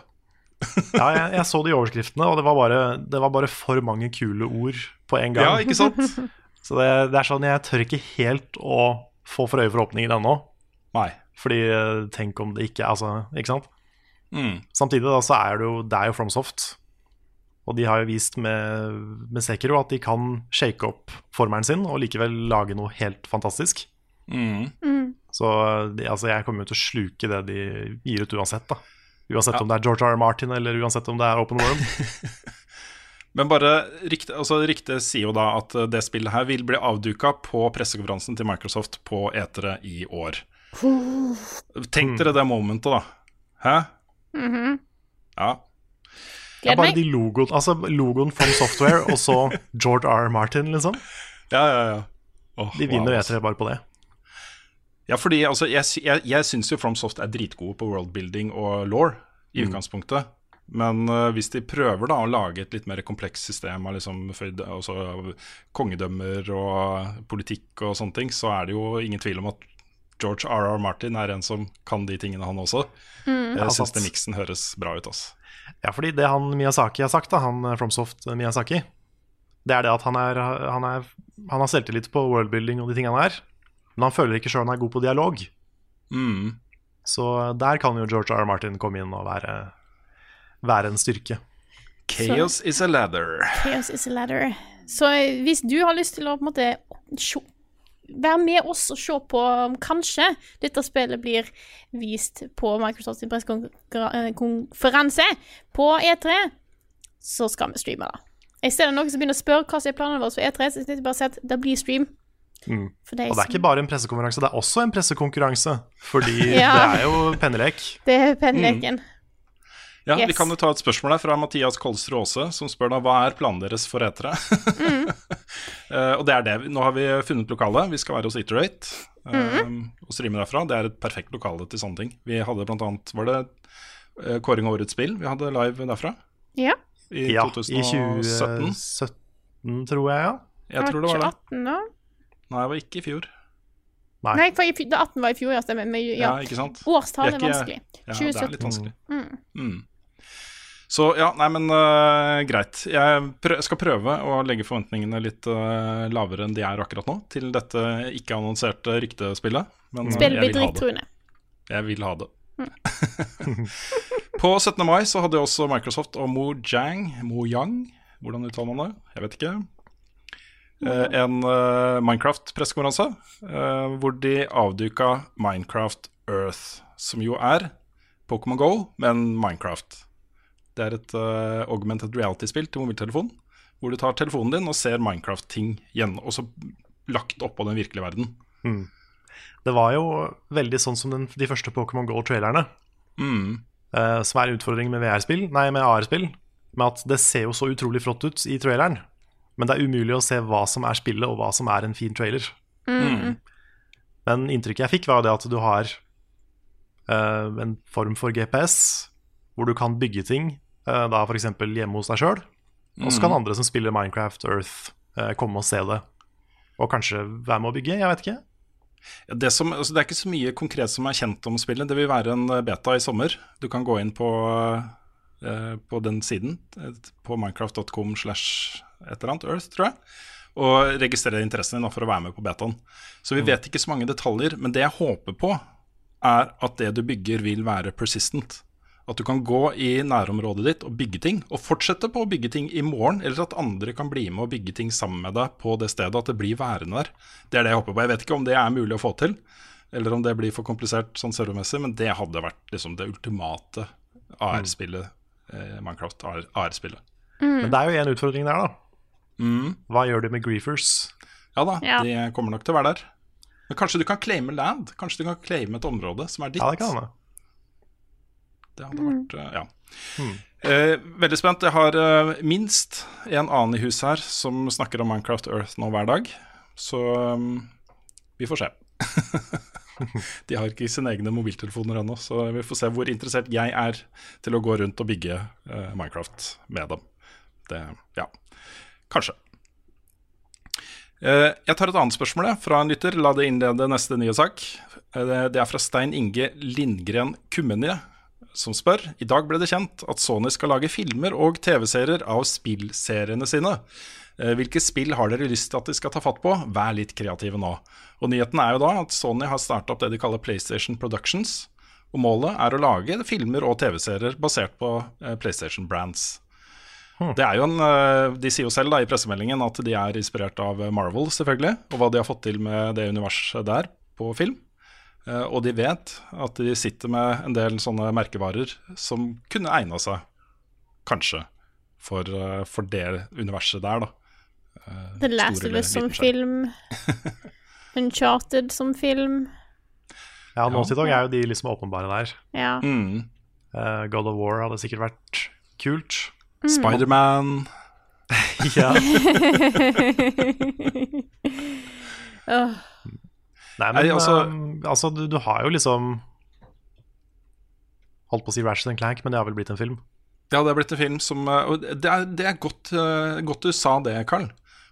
C: Ja, jeg, jeg så det i overskriftene, og det var, bare, det var bare for mange kule ord på en gang.
B: Ja, ikke sant?
C: Så det, det er sånn, jeg tør ikke helt å få for øye forhåpninger ennå.
B: Nei.
C: Fordi eh, tenk om det ikke Altså, ikke sant?
B: Mm.
C: Samtidig da, så er det jo, det er jo FromSoft. Og de har jo vist med, med Sekiro at de kan shake opp formelen sin og likevel lage noe helt fantastisk.
B: Mm.
C: Så de, altså, jeg kommer jo til å sluke det de gir ut uansett. da Uansett om det er George R. R. Martin eller uansett om det er Open World.
B: Men bare riktig, altså, riktig sier jo da at eh, det spillet her vil bli avduka på pressekonferansen til Microsoft på E3 i år. Tenk dere det momentet, da. Hæ? Ja.
C: Det er bare de logoen, altså logoen From Software og så George R. R. Martin, liksom.
B: Ja, ja, ja. Oh,
C: De vinner
B: wow,
C: E3 bare på det.
B: Ja, fordi altså, jeg, jeg, jeg syns jo FromSoft er dritgode på worldbuilding og law i utgangspunktet. Men uh, hvis de prøver da å lage et litt mer komplekst system av liksom, altså, kongedømmer og politikk og sånne ting, så er det jo ingen tvil om at George R.R. Martin er en som kan de tingene, han også. Jeg
C: Ja,
B: syns
C: sant.
B: den miksen høres bra ut, altså.
C: Ja, fordi det han Miyazaki har sagt, da, han eh, FromSoft eh, Miyazaki, det er det at han, er, han, er, han har selvtillit på worldbuilding og de tingene han er, men han føler ikke sjøl han er god på dialog.
B: Mm.
C: Så der kan jo George R. R. Martin komme inn og være, være en styrke.
B: Chaos is a ladder.
A: Chaos is a ladder. Så eh, hvis du har lyst til å på en måte sjå, være med oss og se på om kanskje dette spillet blir vist på Microsofts pressekonferanse på E3, så skal vi streame da. I stedet det noen som begynner å spørre hva som er planene våre for E3, så jeg bare si at det blir stream.
C: Mm. Og det er ikke bare en pressekonferanse, det er også en pressekonkurranse. Fordi
A: Ja.
C: det er jo pennelek.
A: Det er penneleken.
B: Ja, Vi kan jo ta et spørsmål her fra Mathias Kolsrud Aase, som spør da hva er planen deres for etere. mm. uh, og det er det. Nå har vi funnet lokalet. Vi skal være hos Iterate eh, og streame derfra. Det er et perfekt lokale til sånne ting. Vi hadde blant annet Var det uh, kåring av årets spill vi hadde live derfra?
A: Ja.
B: I
C: Ja,
B: 2017?
C: i 2017, tror jeg, ja.
B: Jeg tror det var det.
A: 2018 da?
B: Nei, det var ikke i fjor.
C: Nei.
A: Nei, for i det 18 var i fjor, ja, stemmer. Men,
B: Ja,
A: ja.
B: ikke sant?
A: Årstall er
B: er ikke-
A: vanskelig.
B: Ja, det er litt vanskelig. Mm. Så ja, nei, men uh, greit. Jeg prø skal prøve å legge forventningene litt uh, lavere enn de er akkurat nå, til dette ikke-annonserte ryktespillet. Men
A: Spillet blir
B: jeg vil ha det.
A: drittruende.
B: Jeg vil ha det. På 17. mai så hadde også Microsoft og Mojang Mojang, hvordan uttaler man det? Jeg vet ikke. Eh, en eh, Minecraft-pressekonferanse eh, hvor de avduka Minecraft Earth, som jo er Pokémon Go, men Minecraft. Det er et augmented reality-spill til mobiltelefon, hvor du tar telefonen din og ser Minecraft-ting igjen, og så lagt oppå den virkelige verden.
C: Det var jo veldig sånn som den, de første Pokémon GO-trailerne.
B: Mm.
C: Uh, som er utfordringen med VR-spill, nei, med AR-spill. Med at det ser jo så utrolig flott ut i traileren, men det er umulig å se hva som er spillet, og hva som er en fin trailer.
B: Mm.
C: Men inntrykket jeg fikk, var det at du har uh, en form for GPS, hvor du kan bygge ting, uh, da f.eks. hjemme hos deg sjøl. Og så kan andre som spiller Minecraft Earth, uh, komme og se det. Og kanskje være med å bygge, jeg vet ikke.
B: Ja, Det, som, altså det er ikke så mye konkret som er kjent om spillet. Det vil være en beta i sommer. Du kan gå inn på, uh, på den siden, på minecraft.com slash et eller annet, Earth, tror jeg, og registrerer interessen din for å være med på betaen. Så vi vet ikke så mange detaljer, men det jeg håper på, er at det du bygger, vil være persistent. At du kan gå i nærområdet ditt og bygge ting, og fortsette på å bygge ting i morgen, eller at andre kan bli med og bygge ting sammen med deg på det stedet, at det blir værende der. Det er det jeg håper på. Jeg vet ikke om det er mulig å få til, eller om det blir for komplisert sånn servermessig, men det hadde vært liksom det ultimate AR-spillet, eh, Minecraft AR-spillet.
C: Men det er jo en utfordring der, da.
B: Mm.
C: Hva gjør de med griefers?
B: Ja da,
A: Ja.
B: de kommer nok til å være der. Men kanskje du kan claime land? Kanskje du kan claime et område som er ditt?
C: Ja, det kan jeg.
B: Det hadde vært Ja. Mm. Eh, veldig spent. Jeg har eh, minst en annen i huset her som snakker om Minecraft Earth nå hver dag. Så um, vi får se. De har ikke sine egne mobiltelefoner ennå, så vi får se hvor interessert jeg er til å gå rundt og bygge eh, Minecraft med dem. Det, ja, kanskje. Eh, jeg tar et annet spørsmål fra en lytter. La det innlede neste nye sak. Eh, det- er fra Stein Inge Lindgren Kummenje, som spør. I dag ble det kjent at Sony skal lage filmer og TV-serier av spillseriene sine. Eh, Hvilke spill har dere lyst til at de skal ta fatt på? Vær litt kreative nå. Og nyheten er jo da at Sony har starta opp det de kaller PlayStation Productions. Og målet er å lage filmer og TV-serier basert på PlayStation Brands. Det er jo en, eh, De sier jo selv da i pressemeldingen at de er inspirert av Marvel, selvfølgelig, og hva de har fått til med det universet der på film. Eh, Og de vet at de sitter med en del sånne merkevarer som kunne egna seg, kanskje, for, eh, for det universet der, da. Eh,
A: The Last of Us som film. Uncharted som film.
C: Ja, Naughty Dog er jo de liksom åpenbare der.
A: Ja.
B: Mm.
C: Eh, God of War hadde sikkert vært kult.
B: Spiderman
C: Ja. Nei, men
B: Nei, altså-
C: altså, altså du, du har jo liksom Holdt på å si Ratchet and Clank, men det har vel blitt en film.
B: Ja, det har blitt en film som eh, Og det er, det er godt, eh, godt du sa det, Carl.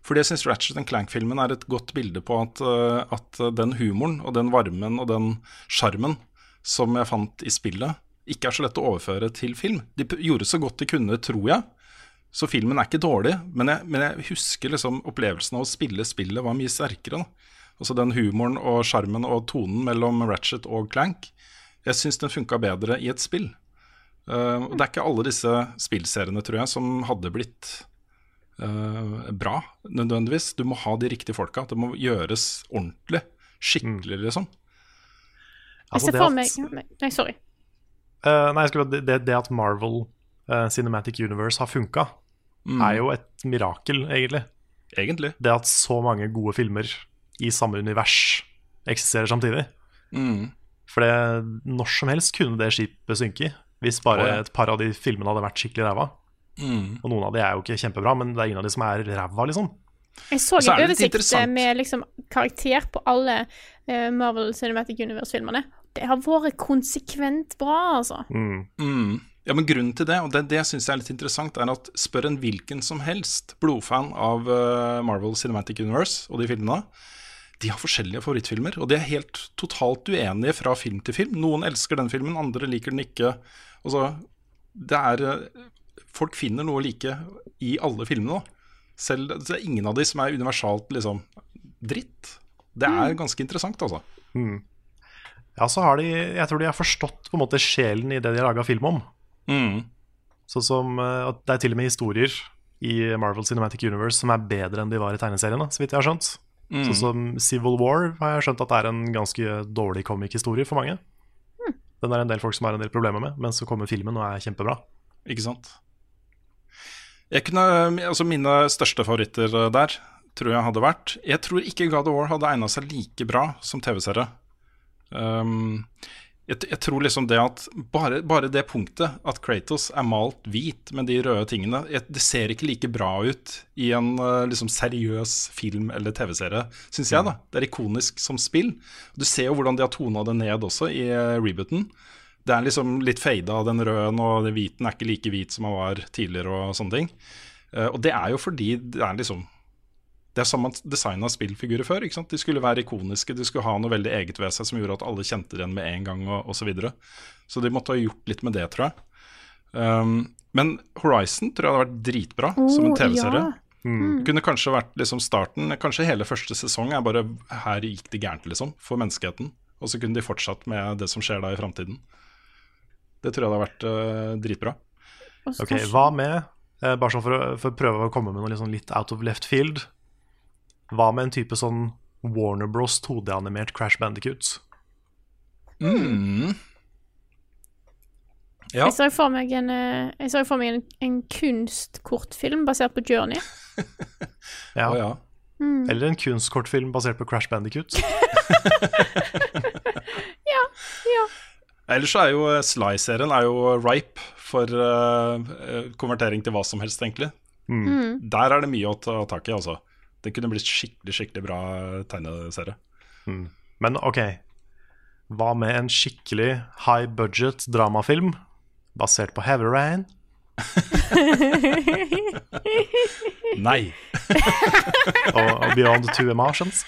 B: Fordi jeg syns Ratchet Clank-filmen er et godt bilde på at, eh, at den humoren og den varmen og den sjarmen som jeg fant i spillet, ikke er så lett å overføre til film. De gjorde så godt de kunne, tror jeg. Så filmen er ikke dårlig, men jeg, men jeg husker liksom opplevelsen av å spille spillet var mye sterkere. Da. Altså den humoren og sjarmen og tonen mellom Ratchet og Clank. Jeg syns den funka bedre i et spill. Uh, og det er ikke alle disse spillseriene, tror jeg, som hadde blitt uh, bra, nødvendigvis. Du må ha de riktige folka. Det må gjøres ordentlig. Skikkelig, liksom.
A: Jeg
C: Altså,
A: ser for meg Nei, sorry.
C: Eh, nei, jeg skulle, det, det at Marvel uh, Cinematic Universe har funka, er jo et mirakel, egentlig.
B: Egentlig.
C: Det at så mange gode filmer i samme univers eksisterer samtidig.
B: Mm.
C: For det, når som helst kunne det skipet synke hvis bare
B: oh, ja.
C: et par av de filmene hadde vært skikkelig ræva.
B: Mm.
C: Og noen av de er jo ikke kjempebra, men det er ingen av de som er ræva, liksom.
A: Jeg så
B: Så
A: en
B: det
A: oversikt med liksom karakter på alle eh, Marvel Cinematic Universe-filmerne. Det har vært konsekvent bra, altså.
C: Mm.
B: Mm. Ja, men Grunnen til det, og det, det syns jeg er litt interessant, er at spør en hvilken som helst blodfan av eh, Marvel Cinematic Universe og de filmene, de har forskjellige favorittfilmer, og de er helt totalt uenige fra film til film. Noen elsker den filmen, andre liker den ikke. Altså, det er eh, Folk finner noe like i alle filmene, da. Selv, det er ingen av de som er universalt liksom dritt. Det er ganske interessant, altså.
C: Ja, så har de Jeg tror de har forstått på en måte sjelen i det de har laga film om.
B: Mm.
C: Sånn som eh, at det er til og med historier i Marvel Cinematic Universe som er bedre enn de var i tegneseriene, så vidt jeg har skjønt. Sånn som Civil War har jeg skjønt at det er en ganske dårlig comic-historie for mange. Den er en del folk som har en del problemer med, men så kommer filmen og er kjempebra.
B: Ikke sant? Jeg kunne, altså Mine største favoritter eh, der tror jeg hadde vært Jeg tror ikke God of War hadde egna seg like bra som TV-serie. Um, jeg, jeg tror liksom det at bare, bare det punktet at Kratos er malt hvit med de røde tingene, jeg, det ser ikke like bra ut i en uh, liksom seriøs film eller TV-serie, syns jeg. da Det er ikonisk som spill. Du ser jo hvordan de har tona det ned også i uh, rebooten. Det er liksom litt fada, den røde, og den hviten er ikke like hvit som han var tidligere. Og sånne ting Uh, Og det er jo fordi det er liksom Det er sånn man designa spillfigurer før. ikke sant? De skulle være ikoniske, de skulle ha noe veldig eget ved seg som gjorde at alle kjente dem med en gang, og osv. Så, videre. så de måtte ha gjort litt med det, tror jeg. Um, men Horizon tror jeg hadde vært dritbra som en TV-serie.
A: ja.
B: Det kunne kanskje vært liksom starten Kanskje hele første sesong er bare her gikk det gærent, liksom, for menneskeheten. Og så kunne de fortsatt med det som skjer da i framtiden. Det tror jeg hadde vært uh, dritbra.
C: Ok, Hva med, eh, bare sånn for for å prøve å komme med noe sånn litt out of left field Hva med en type sånn Warner Bros 2D-animert Crash Bandicoot?
B: Ja.
A: Jeg så for meg en, eh, jeg så for meg en, en kunstkortfilm basert på Journey.
C: Ja.
B: Oh, ja.
C: Eller en kunstkortfilm basert på Crash Bandicoot.
B: Ellers så er jo eh, Sly-serien er jo ripe for eh, eh, konvertering til hva som helst, egentlig. Der er det mye å ta tak i, altså. Det kunne blitt skikkelig, skikkelig bra tegneserie.
C: Men ok, hva med en skikkelig high budget dramafilm basert på Heavy Rain?
B: Nei!
C: og, og Beyond Two Emotions?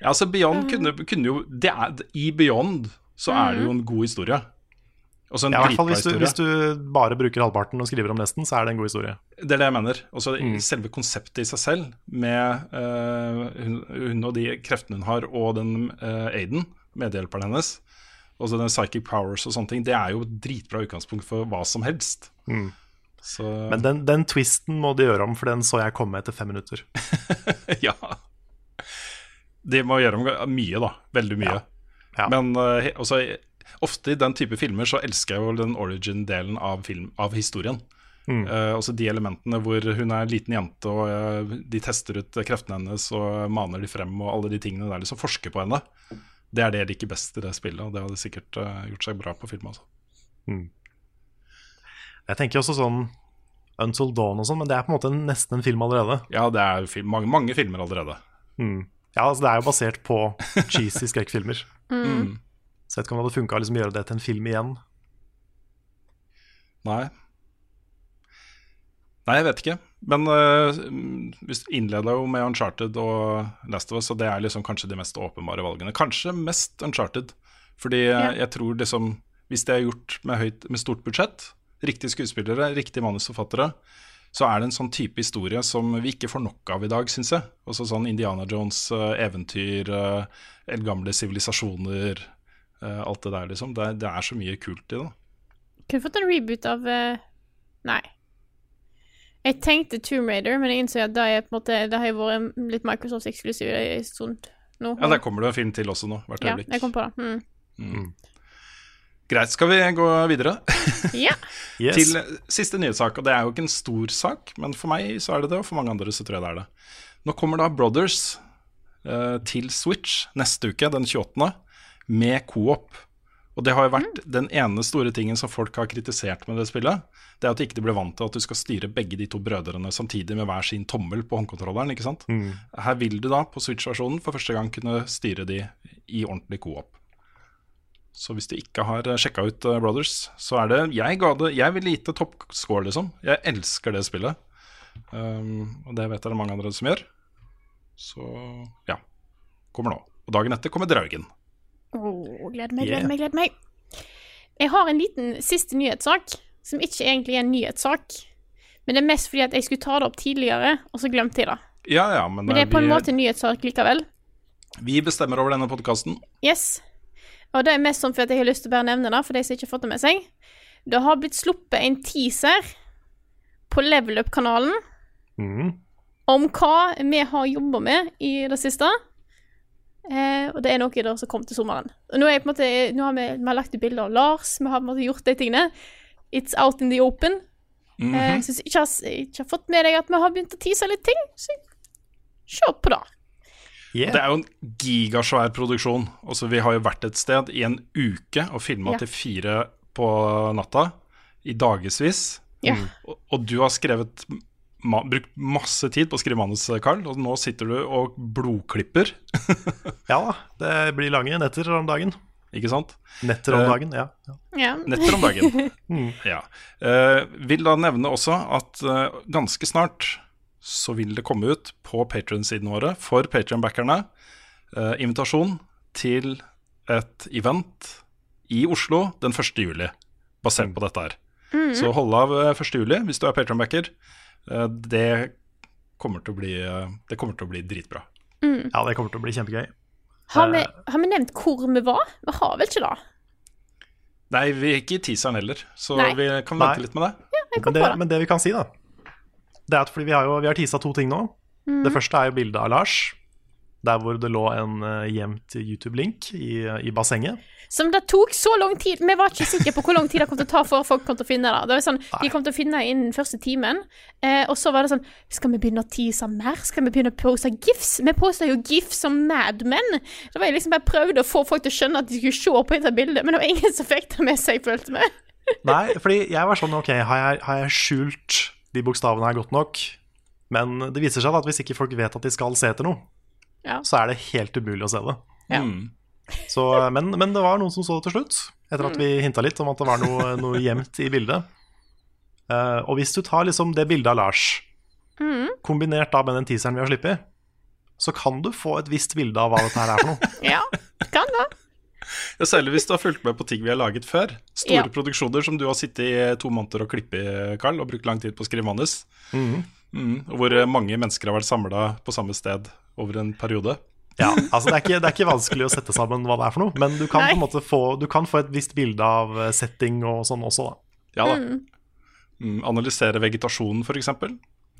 B: Ja, altså Beyond kunne, kunne jo det er, I Beyond så er det jo en god historie. Også en
C: Ja, i hvert fall hvis du, hvis du bare bruker halvparten og skriver om nesten, så er det en god historie.
B: Det er det jeg mener. Også
C: Mm.
B: Selve konseptet i seg selv, med uh, hun, hun og de kreftene hun har, og den uh, Aiden, medhjelperen hennes, også den psychic powers og sånne ting, det er jo et dritbra utgangspunkt for hva som helst. Så
C: Mm. Men den, den twisten må de gjøre om, for den så jeg komme etter fem minutter.
B: ja. De må gjøre om mye, da. Veldig mye.
C: Ja.
B: Men uh, også, ofte i den type filmer så elsker jeg jo den origin-delen av, av historien.
C: Mm.
B: Uh, også de elementene hvor hun er en liten jente, og uh, de tester ut kreftene hennes og maner de frem, og alle de tingene der, liksom forsker på henne. Det er det jeg liker best i det spillet, og det hadde sikkert uh, gjort seg bra på film. Altså.
C: Jeg tenker også sånn Until Dawn og sånn, men det er på en måte nesten en film allerede.
B: Ja, det er film, mange, mange filmer allerede.
C: Ja, altså Det er jo basert på cheesy skrekkfilmer.
B: Mm.
C: Vet ikke om det hadde funka å liksom gjøre det til en film igjen.
B: Nei. Nei, jeg vet ikke. Men uh, vi innleda jo med Uncharted og Last of Us, og det er liksom kanskje de mest åpenbare valgene. Kanskje mest Uncharted. Fordi eh,
A: Ja.
B: jeg tror liksom Hvis det er gjort med, høyt, med stort budsjett, riktige skuespillere, riktige manusforfattere, så er det en sånn type historie som vi ikke får nok av i dag, syns jeg. Også sånn Indiana Jones, eh, eventyr, uh, eldgamle sivilisasjoner, eh, alt det der, liksom. Det, er- det er så mye kult i det.
A: Kunne fått en reboot av uh, Nei. Jeg tenkte Tomb Raider, men jeg innså at det, er på en måte, det har jo vært litt Microsoft-eksklusiv en stund nå.
B: Ja, Der kommer det en film til også nå, hvert
A: Ja, jeg kom på det. Mm.
B: Greit, skal vi gå videre
A: Ja.
C: Yes.
B: til siste nyhetssak. Og det er jo ikke en stor sak, men for meg så er det det, og for mange andre så tror jeg det er det. Nå kommer da Brothers uh, til Switch neste uke, den 28., med co-op. Og det har jo vært den ene store tingen som folk har kritisert med det spillet. Det er at de ikke blir vant til at du skal styre begge de to brødrene samtidig med hver sin tommel på håndkontrolleren. ikke sant? Her vil du da på Switch-versjonen for første gang kunne styre de i ordentlig co-op. Så hvis du ikke har sjekka ut eh, Brothers, så er det Jeg ga det Jeg vil gi det toppscore, liksom. Jeg elsker det spillet. Um, og det vet jeg det er mange andre som gjør. Så ja. Kommer nå. Og dagen etter kommer Draugen.
A: Åh, gleder meg,
C: Yeah.
A: gleder meg, gleder meg. Jeg har en liten siste nyhetssak, som ikke egentlig er en nyhetssak. Men det er mest fordi at jeg skulle ta det opp tidligere, og så glemte jeg det.
B: Ja, ja, men,
A: Men det er på en
B: vi,
A: måte en nyhetssak likevel.
B: vi bestemmer over denne podkasten.
A: Yes. Og det er mest sånn for at jeg har lyst til å bare nevne det, for de som ikke har fått det med seg. Det har blitt sluppet en teaser på Level Up-kanalen
C: Mm.
A: om hva vi har jobba med i det siste. Eh, og det er noe der som kom til sommeren. Og nå, er jeg på en måte, nå har vi, vi har lagt ut bilder av Lars, vi har på en måte gjort de tingene. It's out in the open. eh, så hvis du ikke har, ikke har fått med deg at vi har begynt å tease litt ting, så se på det.
C: Yeah.
B: Det er jo en gigasvær produksjon. Altså, vi har jo vært et sted i en uke og filma
A: Ja.
B: til fire på natta. I dagevis.
A: Ja.
B: Og, og du har skrevet ma brukt masse tid på å skrive manus, Carl, og nå sitter du og blodklipper,
C: Ja da, det blir lange netter om dagen.
B: ikke sant?
C: Netter om
B: Eh,
C: dagen, ja. ja.
A: Ja.
B: Netter om dagen. ja. Uh, vil da nevne også at uh, ganske snart så vil det komme ut på Patreon-sidene våre for Patreon-backerne uh, invitasjon til et event i Oslo den 1. juli, basert på dette her. Så hold av eh, 1. juli hvis du er Patreon-backer. Eh, det kommer til å bli eh, Det kommer til å bli dritbra.
C: ja, det kommer til å bli kjempegøy.
A: Har, vi, har vi nevnt hvor vi var? Vi har vel ikke det?
B: Nei, vi er ikke i teaseren heller, så
A: Nei.
B: vi kan
C: Nei.
B: vente litt med det.
A: Ja,
C: Men det,
A: det.
C: men det vi kan si, da, det er at fordi vi har jo vi har teasa to ting nå.
A: Mm.
C: Det første er jo bildet av Lars Der hvor det lå en eh, gjemt YouTube-link i, i bassenget.
A: Som det tok så lang tid Vi var ikke sikre på hvor lang tid det kom til å ta for folk kom til å finne det. det var sånn, de kom til å finne det innen første timen, eh, og så var det sånn Skal vi begynne å tease mer? Skal vi begynne å poste gifs? Vi posta jo gifs som Mad Men. Det var jeg liksom bare prøvde å få folk til å skjønne at de skulle se på dette bildet, men det var ingen som fikk det med seg, følte vi.
C: Nei, fordi jeg var sånn Ok, har jeg, har jeg skjult de bokstavene her godt nok? Men det viser seg at hvis ikke folk vet at de skal se etter noe,
A: Ja.
C: så er det helt umulig å se det.
A: Ja.
C: Så, men, men det var noen som så det til slutt, etter at vi hinta litt om at det var noe, noe gjemt i bildet. Uh, og hvis du tar liksom det bildet av Lars, kombinert da med den teaseren vi har sluppet, så kan du få et visst bilde av hva dette her er for noe.
A: Ja, kan det.
B: Ja, Særlig hvis du har fulgt med på ting vi har laget før. Store
A: Ja.
B: produksjoner som du har sittet i to måneder og klippet i, Carl, og brukt lang tid på å skrive manus. Mm, Mm, hvor mange mennesker har vært samla på samme sted over en periode.
C: Ja, altså det er, ikke, det er ikke vanskelig å sette sammen hva det er for noe, men du kan
A: Nei.
C: på en måte få, du kan få et visst bilde av eh, setting og sånn også, da.
B: Ja da. Mm, analysere vegetasjonen, f.eks.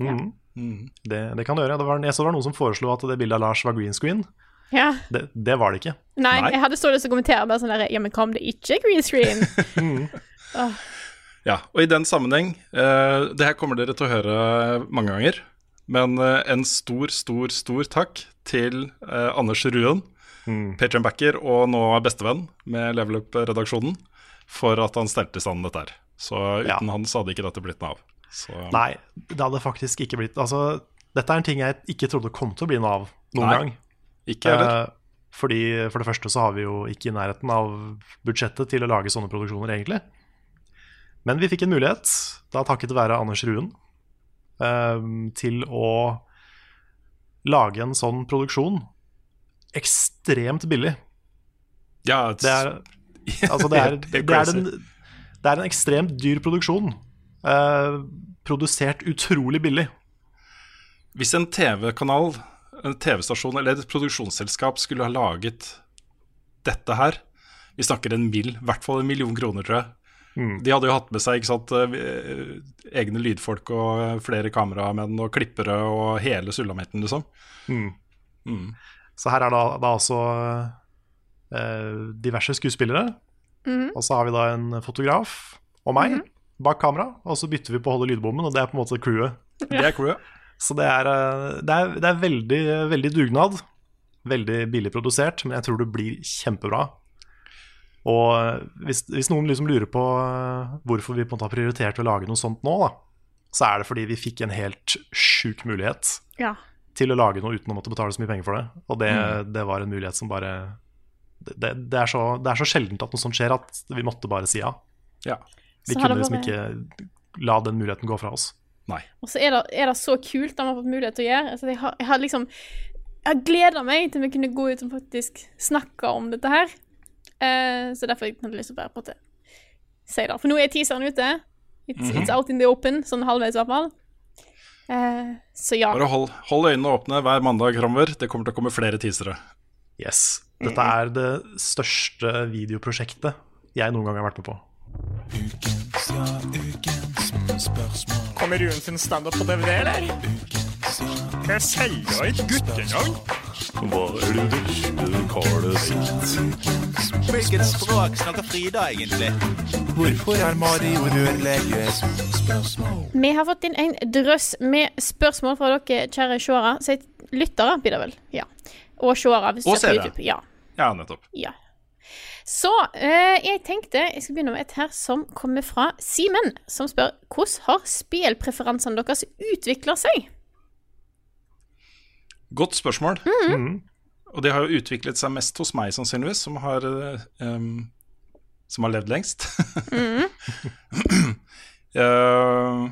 C: Mhm.
B: Mm.
C: Det, det kan du gjøre. Det var, jeg så det var noen som foreslo at det bildet av Lars var green screen.
A: Ja.
C: Det, det var det ikke.
A: Nei,
B: Nei.
A: jeg hadde så lyst til å kommentere bare sånn der Ja, men kom det ikke green screen?
B: Ja, og i den sammenheng uh, Det her kommer dere til å høre mange ganger. Men eh, en stor, stor, stor takk til eh, Anders Ruen,
C: Mm.
B: Patrion-backer og nå bestevenn med Level Up-redaksjonen, for at han stelte i stand dette her. Så uten
C: Ja.
B: han så hadde ikke dette blitt noe av. Så,
C: Nei, det hadde faktisk ikke blitt Altså, dette er en ting jeg ikke trodde kom til å bli noe av noen
B: Nei,
C: gang.
B: ikke heller.
C: Eh, fordi For det første så har vi jo ikke i nærheten av budsjettet til å lage sånne produksjoner, egentlig. Men vi fikk en mulighet, da takket være Anders Ruen, til å lage en sånn produksjon ekstremt billig.
B: ja,
C: Det er, altså det er, det er, en, det er en ekstremt dyr produksjon. eh, produsert utrolig billig.
B: Hvis en TV-kanal, en TV-stasjon eller et produksjonsselskap skulle ha laget dette her Vi snakker en mill, i hvert fall en million kroner, tror jeg.
C: Mm.
B: De hadde jo hatt med seg ikke sant, eh, egne lydfolk og flere kameramenn og klippere og hele sulamitten, liksom.
C: Mm.
B: Mm.
C: Så her er da, da altså eh, diverse skuespillere. Og så har vi da en fotograf og meg bak kamera. Og så bytter vi på å holde lydbommen, og det er på en måte crewet.
B: Det er crewet.
C: Så det er, eh, det er, det er veldig, veldig dugnad. Veldig billig produsert, men jeg tror det blir kjempebra. Og hvis, hvis noen liksom lurer på eh, hvorfor vi på en måte har prioritert å lage noe sånt nå, da, så er det fordi vi fikk en helt sjuk mulighet
A: Ja.
C: til å lage noe uten å måtte betale så mye penger for det. Og det, det var en mulighet som bare det, det, er så, det er så sjeldent at noe sånt skjer at vi måtte bare si ja.
B: Ja.
C: Vi kunne liksom ikke la den muligheten gå fra oss.
B: Nei.
A: Og så er det, er det så kult at man har fått mulighet til å gjøre. Altså, jeg, har, jeg har liksom Jeg gleder meg til vi kunne gå ut og faktisk snakke om dette her. Eh, så derfor hadde jeg lyst til å bare på si det. For nå er teaseren ute. It's,
B: Mhm.
A: it's out in the open, sånn halvveis i hvert fall. Uh, så ja.
B: Bare hold, hold øynene åpne hver mandag framover. Det kommer til å komme flere teasere.
C: Yes. Dette er det største videoprosjektet jeg noen gang har vært med på.
E: Kommer Rune sin standup på DVD, eller? Jeg selger et guttenavn.
F: Hva er det verste Carl vet?
G: Hvilket språk snakker Frida egentlig?
E: Hvorfor er Mario rørlege?
A: Vi har fått inn en drøss med spørsmål fra dere, kjære seere. Si lyttere, blir det vel. Ja. Og seere.
B: Og seere.
A: Ja.
B: Ja, nettopp.
A: Ja. Så eh, jeg tenkte jeg skal begynne med et her som kommer fra Simen, som spør hvordan har spillpreferansene deres utvikla seg?
B: Godt spørsmål.
C: Mhm.
B: Og det har jo utviklet seg mest hos meg, sannsynligvis, som har, um, som har levd lengst. Eh,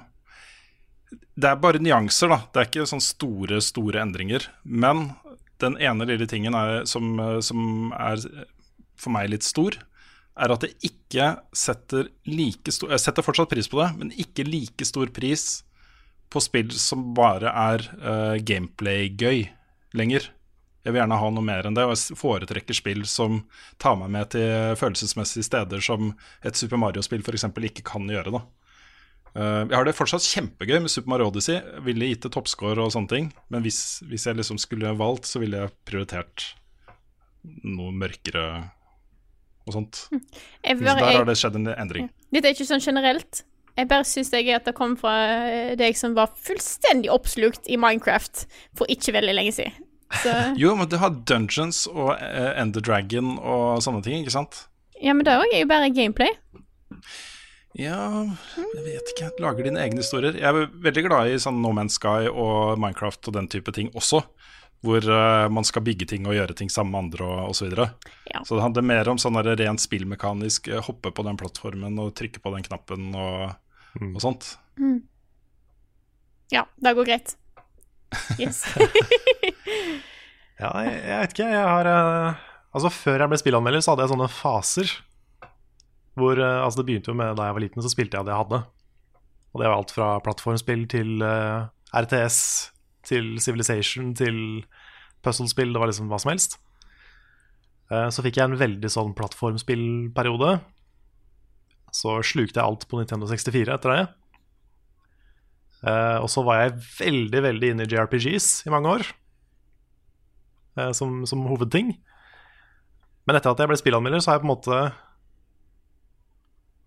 B: det er bare nyanser, da. Det er ikke sånn store, store endringer. Men den ene lille tingen er, som, eh, som er for meg litt stor, er at det ikke setter like stor Jeg setter fortsatt pris på det, men ikke like stor pris på spill som bare er uh, gameplay-gøy lenger. Jeg vil gjerne ha noe mer enn det, og jeg foretrekker spill som tar meg med til følelsesmessige steder som et Super Mario-spill f.eks. ikke kan gjøre. da. Eh, jeg har det fortsatt kjempegøy med Super Mario Odyssey. Jeg ville gitt det toppscore og sånne ting. Men hvis, hvis jeg liksom skulle valgt, så ville jeg prioritert noe mørkere og sånt.
A: Bare,
B: Så der har det skjedd en endring.
A: Dette er ikke sånn generelt. Jeg bare syns det gøy at det kom fra eh, deg som var fullstendig oppslukt i Minecraft for ikke veldig lenge siden. Så,
B: Jo, men du har Dungeons og uh, Ender Dragon og sånne ting, ikke sant?
A: ja, men det òg er jo bare gameplay.
B: Ja, jeg vet ikke. Lager dine egne historier. Jeg er veldig glad i sånn No Man's Sky og Minecraft og den type ting også. Hvor uh, man skal bygge ting og gjøre ting sammen med andre og osv. Så, videre.
A: Ja.
B: så det handler mer om sånn rent spillmekanisk. eh, Hoppe på den plattformen og trykke på den knappen og, og sånt.
A: Mm. Ja, det går greit. Yes.
C: Ja, jeg, jeg vet ikke. Jeg har uh, Altså, før jeg ble spillanmelder, så hadde jeg sånne faser. Hvor uh, Altså, det begynte jo med da jeg var liten, så spilte jeg det jeg hadde. Og det var alt fra plattformspill til uh, RTS, til Civilization, til puzzlespill. Det var liksom hva som helst. Eh, så fikk jeg en veldig sånn plattformspillperiode. Så slukte jeg alt på Nintendo 64 etter det. Eh, og så var jeg veldig, veldig inne i JRPGs i mange år eh, som, som hovedting. Men etter at jeg ble spillanmelder, så har jeg på en måte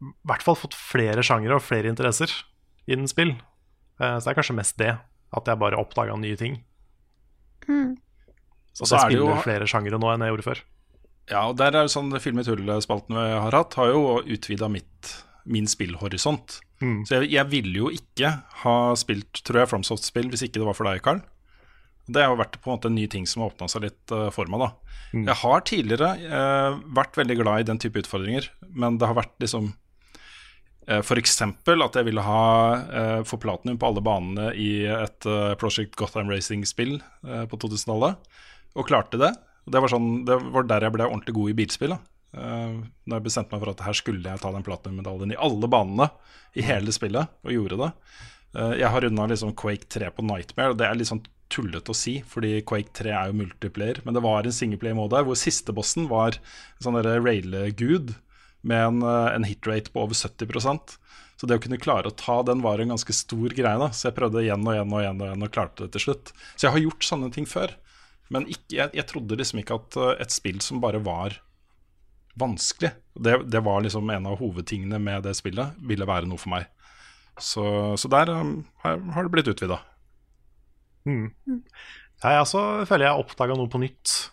C: i hvert fall fått flere sjangere og flere interesser innen spill. Eh, Så det er kanskje mest det, at jeg bare oppdaga nye ting.
A: Mm.
C: Så,
B: så
C: jeg
B: spiller jo-
C: flere sjangere nå enn jeg gjorde før.
B: Ja, og der er jo sånn Film i tull-spalten vi har hatt, har jo utvida min spillhorisont.
C: Mm.
B: Så jeg, jeg ville jo ikke ha spilt, tror jeg, FromSoft-spill hvis ikke det var for deg, Karl. Det har vært på en måte en ny ting som har åpna seg litt eh, for meg. da
C: Mm.
B: Jeg har tidligere eh, vært veldig glad i den type utfordringer, men det har vært liksom uh, F.eks. at jeg ville ha uh, få platinum på alle banene i et uh, Project Gotham Racing-spill uh, på 2000-tallet, og klarte det. Det var, sånn, det var der jeg ble ordentlig god i bilspill. da da jeg bestemte meg for at her skulle jeg ta den platinummedaljen i alle banene i hele spillet, og gjorde det. Jeg har runda liksom Quake 3 på Nightmare, og det er litt sånn tullete å si, fordi Quake 3 er jo multiplayer, men det var en singleplayer-mode hvor siste bossen var en sånn raile-gud med en, uh, en hitrate på over 70% Så det å kunne klare å ta den var en ganske stor greie. da Så jeg prøvde igjen og igjen og igjen og igjen og klarte det til slutt. Så jeg har gjort sånne ting før. Men ikke, jeg, jeg trodde liksom ikke at uh, et spill som bare var vanskelig. Det, det var liksom en av hovedtingene med det spillet, ville være noe for meg. Så, så der um, har det blitt utvida.
C: Mm. Ja, jeg også føler jeg oppdaga noe på nytt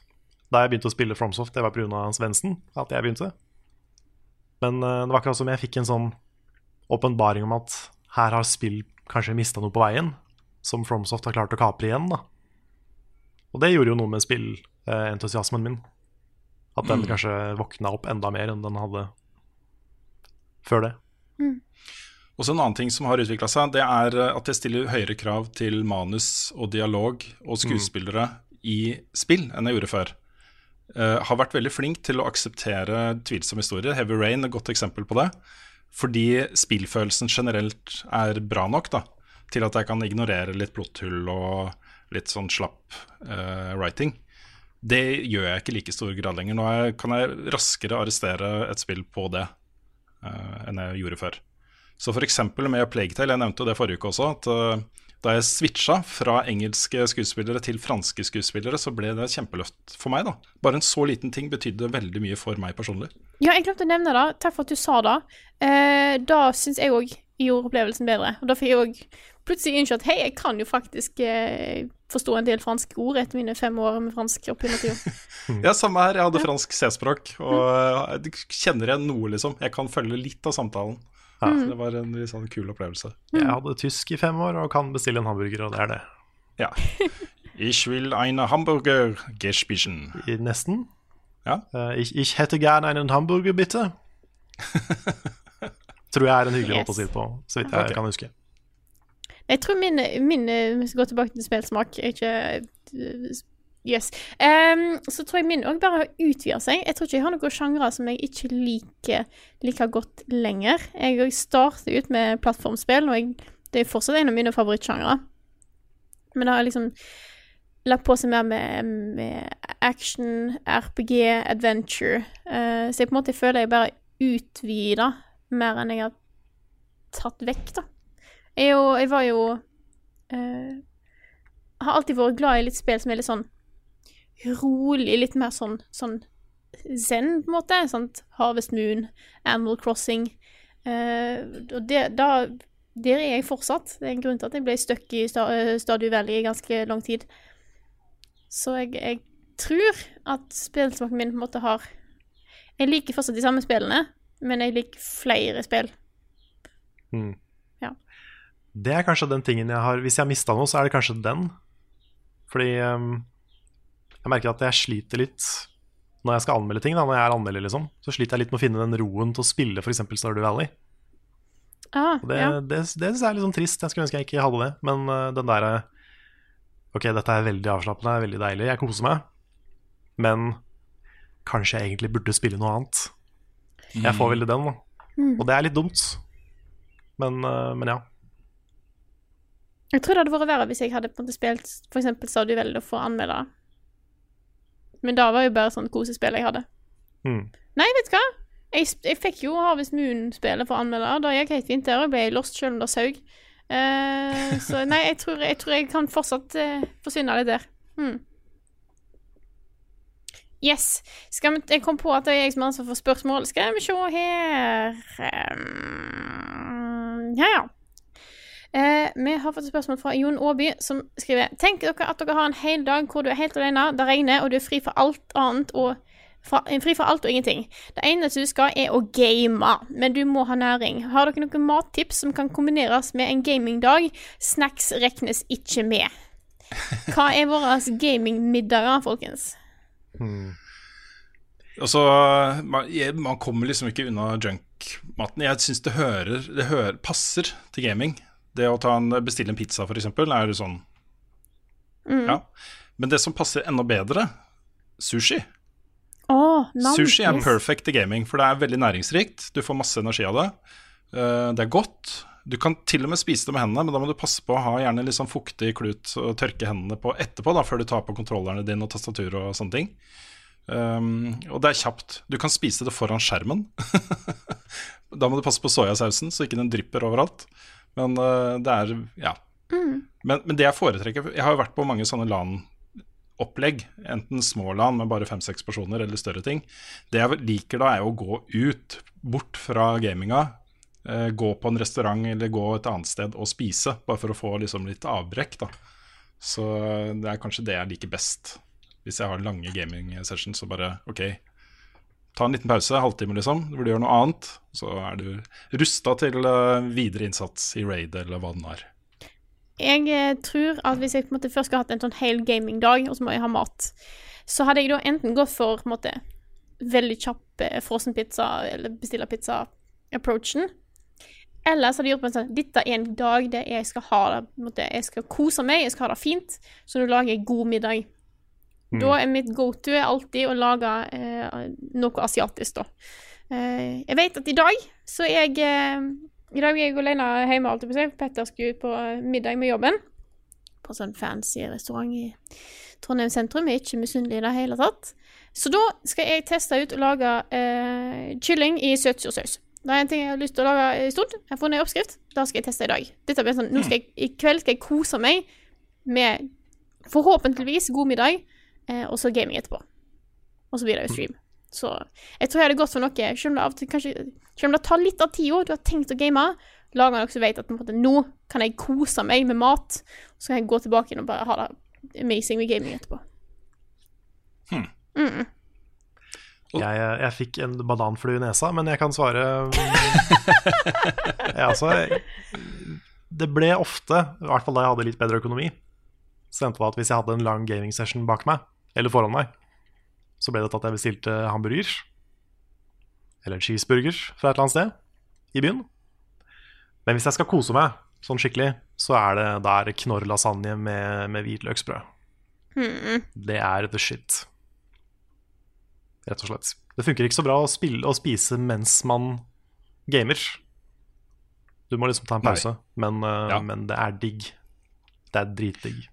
C: da jeg begynte å spille Fromsoft. Det var pga. Svendsen at jeg begynte. Men eh, det var akkurat som jeg fikk en sånn åpenbaring om at her har spill kanskje mista noe på veien, som Fromsoft har klart å kapre igjen. da Og det gjorde jo noe med spillentusiasmen min. At den
B: Mm.
C: kanskje våkna opp enda mer enn den hadde før det.
B: Og så En annen ting som har utvikla seg, det er uh, at jeg stiller høyere krav til manus og dialog og skuespillere i spill enn jeg gjorde før. Uh, har vært veldig flink til å akseptere tvilsomme historier. Heavy Rain er et godt eksempel på det. Fordi spillfølelsen generelt er bra nok da, til at jeg kan ignorere litt plotthull og litt sånn slapp uh, writing. Det gjør jeg ikke i like stor grad lenger. Nå kan jeg raskere arrestere et spill på det uh, enn jeg gjorde før. Så f.eks. med Plague Tale, jeg nevnte jo det forrige uke også, at uh, da jeg switcha fra engelske skuespillere til franske skuespillere, så ble det et kjempeløft for meg. da. Bare en så liten ting betydde veldig mye for meg personlig.
A: Ja, jeg glemte å nevne det. Takk for at du sa det. Eh, da syns jeg òg gjorde opplevelsen bedre. Og da fikk jeg òg plutselig innsett hei, jeg kan jo faktisk eh, forstå en del franske ord etter mine fem år med fransk oppi tida.
B: Ja, samme her. Jeg hadde fransk C-språk, og uh, jeg kjenner igjen noe, liksom. Jeg kan følge litt av samtalen.
C: Ja.
B: Så det var en litt sånn kul opplevelse.
C: Jeg hadde tysk i fem år og kan bestille en hamburger, og det er det.
B: Ja. Ich will eine Hamburger gespischen.
C: Nesten.
B: Ja.
C: Eh, ich, ich hätte gern einen Hamburger, bitte. Tror jeg er en hyggelig måte å si det på, så vidt jeg
B: okay.
C: kan huske.
A: Jeg tror min, min Hvis vi går tilbake til spillsmak er ikke Yes. Um, så tror jeg min òg bare utvider seg. Jeg tror ikke jeg har noen sjangre som jeg ikke liker like godt lenger. Jeg starter ut med plattformspill, og jeg, det er fortsatt en av mine favorittsjangre. Men det har liksom lagt på seg mer med, med action, RPG, adventure. Uh, så jeg på en måte føler jeg bare utvider mer enn jeg har tatt vekk, da. Jeg, jo, jeg var jo uh, Har alltid vært glad i litt spill som er litt sånn rolig, litt mer sånn, sånn zen, på en måte. Sant? Harvest Moon, Animal Crossing. Uh, og det, da, der er jeg fortsatt. Det er en grunn til at jeg ble stuck i Sta- eh, Valley i ganske lang tid. Så jeg, jeg tror at spillsmaken min på en måte har Jeg liker fortsatt de samme spillene, men jeg liker flere spill.
C: Mm.
A: Ja.
C: Det er kanskje den tingen jeg har Hvis jeg har mista noe, så er det kanskje den. Fordi ehm, jeg merker at jeg sliter litt når jeg skal anmelde ting. Da, når jeg er anmelder, liksom, så sliter jeg litt med å finne den roen til å spille f.eks. Stardew Valley.
A: Ah,
C: Og det,
A: ja.
C: det, det synes jeg er litt sånn trist. Jeg skulle ønske jeg ikke hadde det. Men uh, den derre Ok, dette er veldig avslappende, er veldig deilig, jeg koser meg. Men kanskje jeg egentlig burde spille noe annet. Jeg får veldig den, da.
A: Mm.
C: Og det er litt dumt. Men, uh, men ja.
A: Jeg tror det hadde vært verre hvis jeg hadde på en måte spilt for eksempel Stardew Valley for å anmelde det. Men da var jo bare sånn kosespill jeg hadde.
C: Mm.
A: Nei, vet du hva? Jeg, jeg fikk jo Harvest Moon-spillet for anmelder. det. Da gikk helt fint der, og jeg ble lost selv om det saug. Uh, så nei, jeg tror, jeg tror jeg kan fortsatt uh, forsvinne litt der. Mm. Yes. Skal vi, jeg kom på at det er jeg som har ansvar for spørsmål. Skal vi se her um, Ja, ja. Eh, vi har fått et spørsmål fra Jon Aaby, som skriver Tenk dere at dere har en hel dag hvor du er helt alene, det regner, og du er fri for alt annet og fra, fri for alt og ingenting. Det eneste du skal, er å game, men du må ha næring. Har dere noen mattips som kan kombineres med en gamingdag? Snacks regnes ikke med. Hva er våre gamingmiddager, folkens?
B: Altså, man, man kommer liksom ikke unna junk-maten. Jeg syns det, hører, det hører, passer til gaming. Det å ta en, bestille en pizza, eksempel, er sånn
A: Mm.
B: Ja. Men det som passer enda bedre, sushi.
A: Oh,
B: Sushi er perfect til gaming, for det er veldig næringsrikt. Du får masse energi av det. Eh, det er godt. Du kan til og med spise det med hendene, men da må du passe på å ha gjerne litt sånn fuktig klut og tørke hendene på etterpå, da, før du tar på kontrollerne dine og tastatur og sånne ting. Um, og det er kjapt. Du kan spise det foran skjermen. da må du passe på soyasausen, så ikke den drypper overalt. Men eh, det er Ja.
A: Mm.
B: Men, men det jeg foretrekker Jeg har jo vært på mange sånne LAN-opplegg. Enten små LAN med bare fem-seks personer, eller større ting. Det jeg liker da, er å gå ut, bort fra gaminga. eh, gå på en restaurant eller gå et annet sted og spise, bare for å få liksom litt avbrekk. da Så det er kanskje det jeg liker best. Hvis jeg har lange gaming sessions, så bare OK, ta en liten pause, halvtime liksom, du du gjør noe annet. Så er du rusta til eh, videre innsats i raid eller hva den er.
A: Jeg eh, tror at hvis jeg måte først skulle hatt en sånn hel gamingdag, og så må jeg ha mat, så hadde jeg da enten gått for en måte veldig kjapp frossenpizza eller bestille pizza-approachen. Eller så hadde jeg gjort på en sånn Dette er en dag der jeg skal ha det måte, Jeg skal kose meg, jeg skal ha det fint, så nå lager jeg god middag.
H: Mm.
A: Da er mitt go to alltid å lage eh, noe asiatisk, da. Eh, jeg vet at i dag så er jeg eh, I dag er jeg alene hjemme, alltid på seg. Petter skulle ut på eh, middag med jobben. På sånn fancy restaurant i Trondheim sentrum. Jeg er ikke misunnelig i det hele tatt. Så da skal jeg teste ut å lage eh, kylling i søtsursaus. Det er en ting jeg har lyst til å lage en stund. Jeg har funnet en oppskrift. Det skal jeg teste i dag. Sånn, skal jeg, I kveld skal jeg kose meg med forhåpentligvis god middag, og så gaming etterpå. Og så blir det jo stream. Så jeg tror jeg hadde gått for noe Selv om det til kanskje Selv om det tar litt av tida, du har tenkt å game, Lagene noe som vet at på en måte, nå kan jeg kose meg med mat, så kan jeg gå tilbake inn og bare ha det amazing med gaming etterpå. Mm.
C: Jeg, jeg fikk en bananflue i nesa, men jeg kan svare jeg, altså, Det ble ofte, i hvert fall da jeg hadde litt bedre økonomi, så endte det at hvis jeg hadde en lang gaming session bak meg, eller foran meg, så ble det til at jeg bestilte hamburger. Eller cheeseburger fra et eller annet sted i byen. Men hvis jeg skal kose meg sånn skikkelig, så er det der knorr lasagne med, med hvitløksbrød.
A: Mm.
C: Det er the shit. Rett og slett. Det funker ikke så bra å, spille, å spise mens man gamer. Du må liksom ta en pause, men, uh,
B: Ja.
C: men det er digg. Det er dritdigg.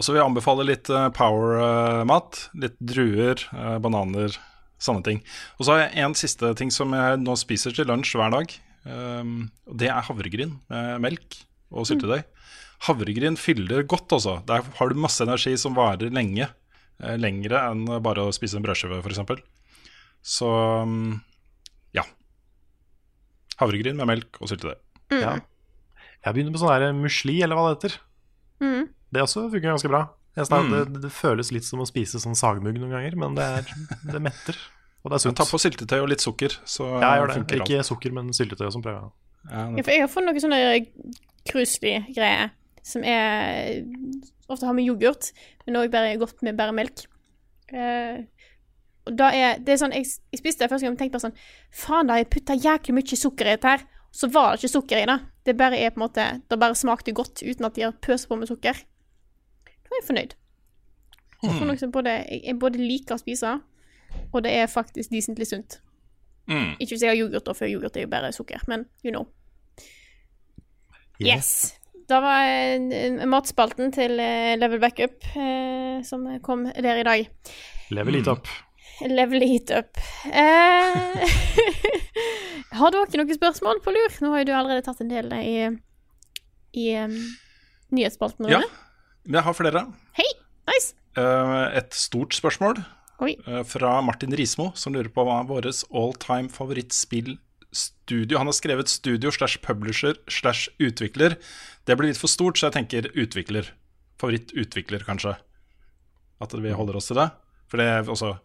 B: Og så vil jeg anbefale litt eh, power-mat. litt druer, eh, bananer, sånne ting. Og så har jeg en siste ting som jeg nå spiser til lunsj hver dag. Um, og det er havregryn med melk og syltetøy. Havregryn fyller godt, altså. Der har du masse energi som varer lenge. eh, Lengre enn bare å spise en brødskive, f.eks. Så um, ja. Havregryn med melk og syltetøy.
C: Ja. Jeg begynner med sånn der musli, eller hva det heter.
A: Mm.
C: Det også funker ganske bra. Jeg
B: Mm.
C: det, det føles litt som å spise sånn sagmugg noen ganger, men det, er, det metter. Og det er sunt.
B: Ta på syltetøy og litt sukker, så
C: Ja, jeg gjør det.
B: funker
C: Ikke
B: alt.
C: sukker, men syltetøy og sånn prøver jeg.
B: Ja,
A: Ja, for jeg har fått noen sånne krusli-greier som er Ofte har med yoghurt, men òg bare godt med bare melk. Uh, og da er Det er sånn Jeg, jeg spiste det første gang og tenkte bare sånn Faen, da har jeg putta jæklig mye sukker i dette her. Så var det ikke sukker i det. Det bare er på en måte Det bare smakte godt uten at de har pøst på med sukker. Da er jeg fornøyd. Jeg, For noe som både, jeg, både liker å spise, og det er faktisk decentlig sunt.
B: Mm.
A: Ikke hvis jeg har yoghurt, da, for yoghurt er jo bare sukker, men you know. Yes. Da var eh, matspalten til uh, Level Backup uh, som kom der i dag.
C: Level litt up.
A: Level Heat Up. Eh, har dere noen spørsmål på lur? Nå har jo du allerede tatt en del i, i um, nyhetsspalten.
B: Ja,
A: Rune.
B: Jeg har flere.
A: Hei, nice.
B: Eh, et stort spørsmål
A: Oi.
B: eh, fra Martin Rismo, som lurer på hva er vårt all time favorittspillstudio Han har skrevet studio slash publisher slash utvikler. Det blir litt for stort, så jeg tenker utvikler. Favorittutvikler, kanskje. At vi holder oss til det. For det er også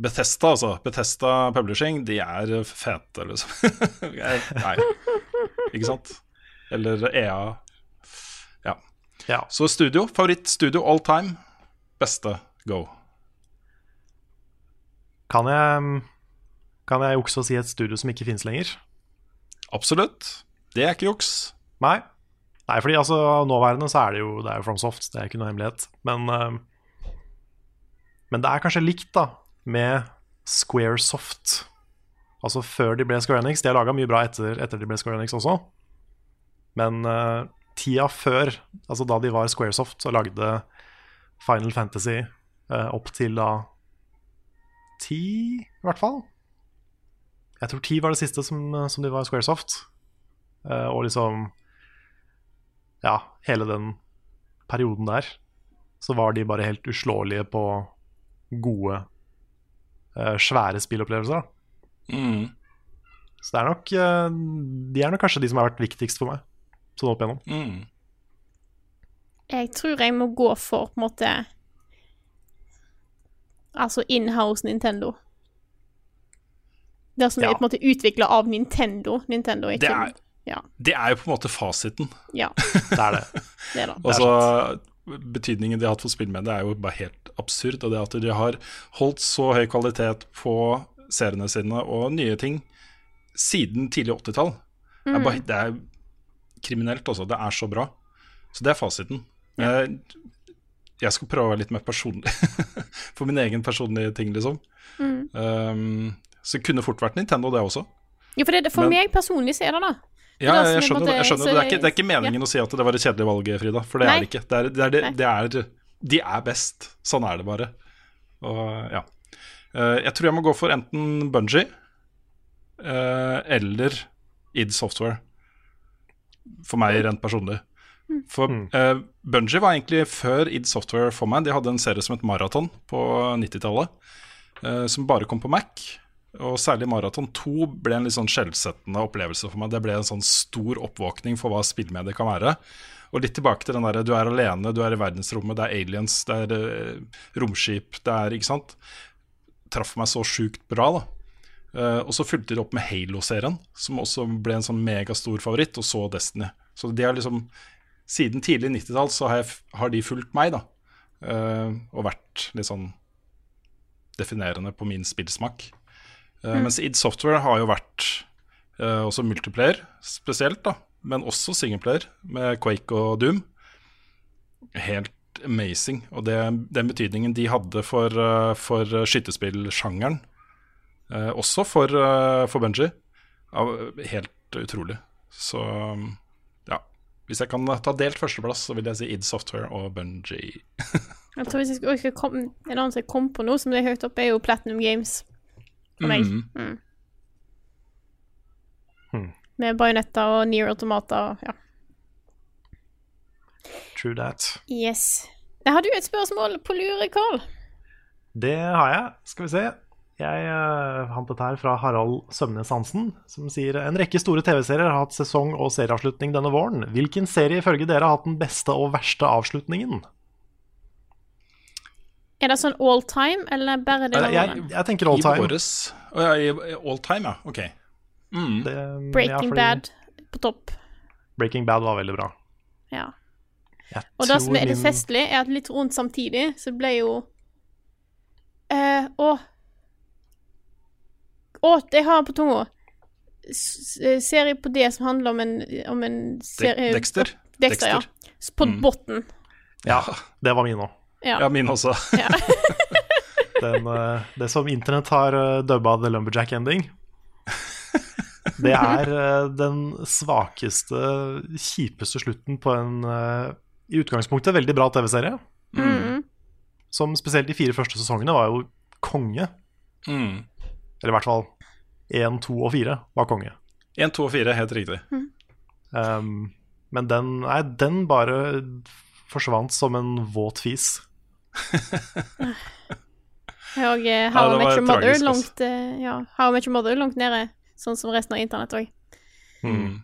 B: Bethesda, altså. Bethesda Publishing, de er fete, liksom. Nei, ikke sant? Eller EA. Ja. Så studio. Favorittstudio all time. Beste go.
C: Kan jeg, kan jeg jukse og si et studio som ikke finnes lenger?
B: Absolutt. Det er ikke juks.
C: Nei. Nei, fordi altså, nåværende så er det jo, det er jo FromSoft, det er ikke noe hemmelighet. Men, eh, men det er kanskje likt da med Squaresoft. Altså før de ble Square Enix. De har laga mye bra etter, etter de ble Square Enix også. Men eh, tida før, altså da de var Squaresoft, så lagde Final Fantasy eh, opp til da ti, i hvert fall. Jeg tror ti var det siste som, som de var Squaresoft. Eh, og liksom Ja, hele den perioden der så var de bare helt uslåelige på gode, eh, svære spillopplevelser.
B: Mm.
C: Så det er nok eh, De er nok kanskje de som har vært viktigst for meg. Sånn opp igjennom.
B: Mm.
A: Jeg tror jeg må gå for på en måte Altså inhouse Nintendo. Det som
B: Ja.
A: er på en måte utvikla av Nintendo. Nintendo ikke,
B: Det er,
A: Ja.
B: det er jo på en måte fasiten.
A: ja.
C: Det er det.
A: Det er det.
B: Altså, betydningen de har hatt for spillmediet, er jo bare helt absurd. Og det at de har holdt så høy kvalitet på seriene sine og nye ting siden tidlig 80-tall, er
A: Mm.
B: bare- det er kriminelt, altså. Det er så bra. Så det er fasiten. Jeg, jeg skal prøve å være litt mer personlig for min egen personlige ting, liksom.
A: Mm.
B: Um, så det kunne fort vært Nintendo, det også.
A: Ja, for, det, for
B: Men-
A: meg personlig så er det da.
B: Ja,
A: jeg,
B: jeg
A: er
B: skjønner, jeg skjønner det. Er ikke, det er ikke
A: ja.
B: meningen å si at det var et kjedelig valg, Frida. For det
A: Nei.
B: er det ikke. Det er, det er, det, er, de er best. Sånn er det bare. Og, ja. Eh, jeg tror jeg må gå for enten Bungie eller id Software. For meg rent personlig. For uh, Bungie var egentlig før id Software for meg. De hadde en serie som het Maraton på 90-tallet, uh, som bare kom på Mac. Og særlig Maraton 2 ble en litt sånn skjellsettende opplevelse for meg. Det ble en sånn stor oppvåkning for hva spillmedier kan være. Og litt tilbake til den derre du er alene, du er i verdensrommet, det er aliens, det er uh, romskip, det er Ikke sant? Traff meg så sjukt bra, da. Eh, og så fulgte de opp med Halo-serien, som også ble en sånn megastor favoritt, og så Destiny. Så de har liksom Siden tidlig 90-tall så har, jeg, har de fulgt meg, da. Uh, og vært litt sånn definerende på min spillsmak. Uh,
H: Mm.
B: Mens id Software har jo vært også multiplayer, spesielt, da. Men også singleplayer, med Quake og Doom. Helt amazing. Og det, den betydningen de hadde for, for skytespillsjangeren, eh, også for, eh, for Bungie, av- helt utrolig. Så ja. Hvis jeg kan ta delt førsteplass, så vil jeg si id Software og Bungie.
A: Jeg tror hvis jeg skal, jeg komme, En annen som jeg kom på nå, som det er høyt oppe, er jo Platinum Games. For meg.
B: Mm.
A: Mm.
C: Hmm.
A: Med bajonetter og near automater og ja.
C: True that.
A: Yes. Har du et spørsmål på lure, Carl?
C: Det har jeg. Skal vi se. Jeg uh, fant dette her fra Harald Sømnes Hansen, som sier en rekke store TV-serier har hatt sesong- og serieavslutning denne våren. Hvilken serie ifølge dere har hatt den beste og verste avslutningen?
A: Er det sånn all time, eller bare det
C: Jeg, jeg, jeg tenker all time.
B: I våres Oh, ja, all time, ja. Ok. Mm.
C: Det, ja,
A: Breaking
C: fordi
A: Bad på topp.
C: Breaking Bad var veldig bra.
A: Ja.
C: Jeg
A: Og det som er
C: det
A: festlige, er at litt rundt samtidig så ble jo uh, Å Å, jeg har på tunga eh, serie på det som handler om en, om en serie
B: Dexter?
A: Dexter.
B: Dexter.
A: ja. På
B: Mm.
A: botten.
C: Ja, det var min òg.
A: Ja.
B: Ja, min også.
A: Ja.
C: Den, eh, det som internett har uh, dubba The Lumberjack Ending. Det er eh, den svakeste, kjipeste slutten på en eh, i utgangspunktet veldig bra TV-serie.
A: Mm.
C: Som spesielt de fire første sesongene var jo konge.
B: Mm.
C: Eller i hvert fall én, to og fire var konge.
B: 1, 2 og 4, helt riktig.
C: Um, men den, nei, den bare forsvant som en våt fis.
A: Og
B: uh,
A: How
B: ja,
A: I Met Your Mother
B: tragisk,
A: langt uh, Ja, How I Met Your Mother langt nede, sånn som resten av internett òg.
C: Mm.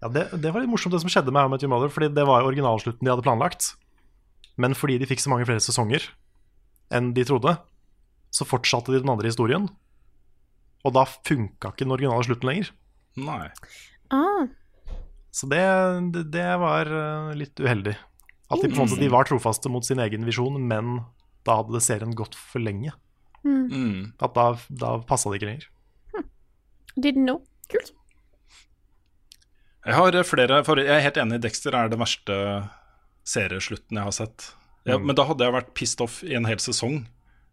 C: Ja, det, det var litt morsomt det som skjedde med How I Met Your Mother, fordi det var originalslutten de hadde planlagt. Men fordi de fikk så mange flere sesonger enn de trodde, så fortsatte de den andre historien. Og da funka ikke den originale slutten lenger.
B: Nei.
A: Ah.
C: Så det, det, det var eh, litt uheldig. At de på en måte de var trofaste mot sin egen visjon, men da hadde det serien gått for lenge.
B: Mm.
C: At da, da passa det ikke lenger.
A: Didn't know. Kult.
B: Jeg har flere for Jeg er helt enig, Dexter er den verste serieslutten jeg har sett. Ja,
C: Mm.
B: Men da hadde jeg vært pissed off i en hel sesong.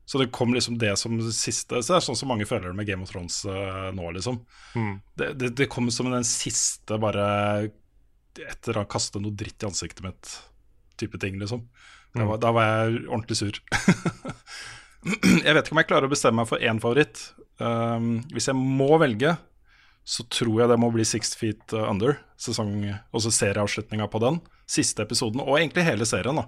B: Så det kom liksom det som siste Så det er sånn som mange føler det med Game of Thrones eh, nå, liksom.
C: Mm.
B: Det, det, det kom som den siste, bare etter å ha kastet noe dritt i ansiktet mitt, type ting, liksom. Da
C: Mm.
B: var, da var jeg ordentlig sur. jeg vet ikke om jeg klarer å bestemme meg for én favoritt. Um, hvis jeg må velge, så tror jeg det må bli Six Feet Under. Sesong, også serieavslutninga på den. Siste episoden, og egentlig hele serien. da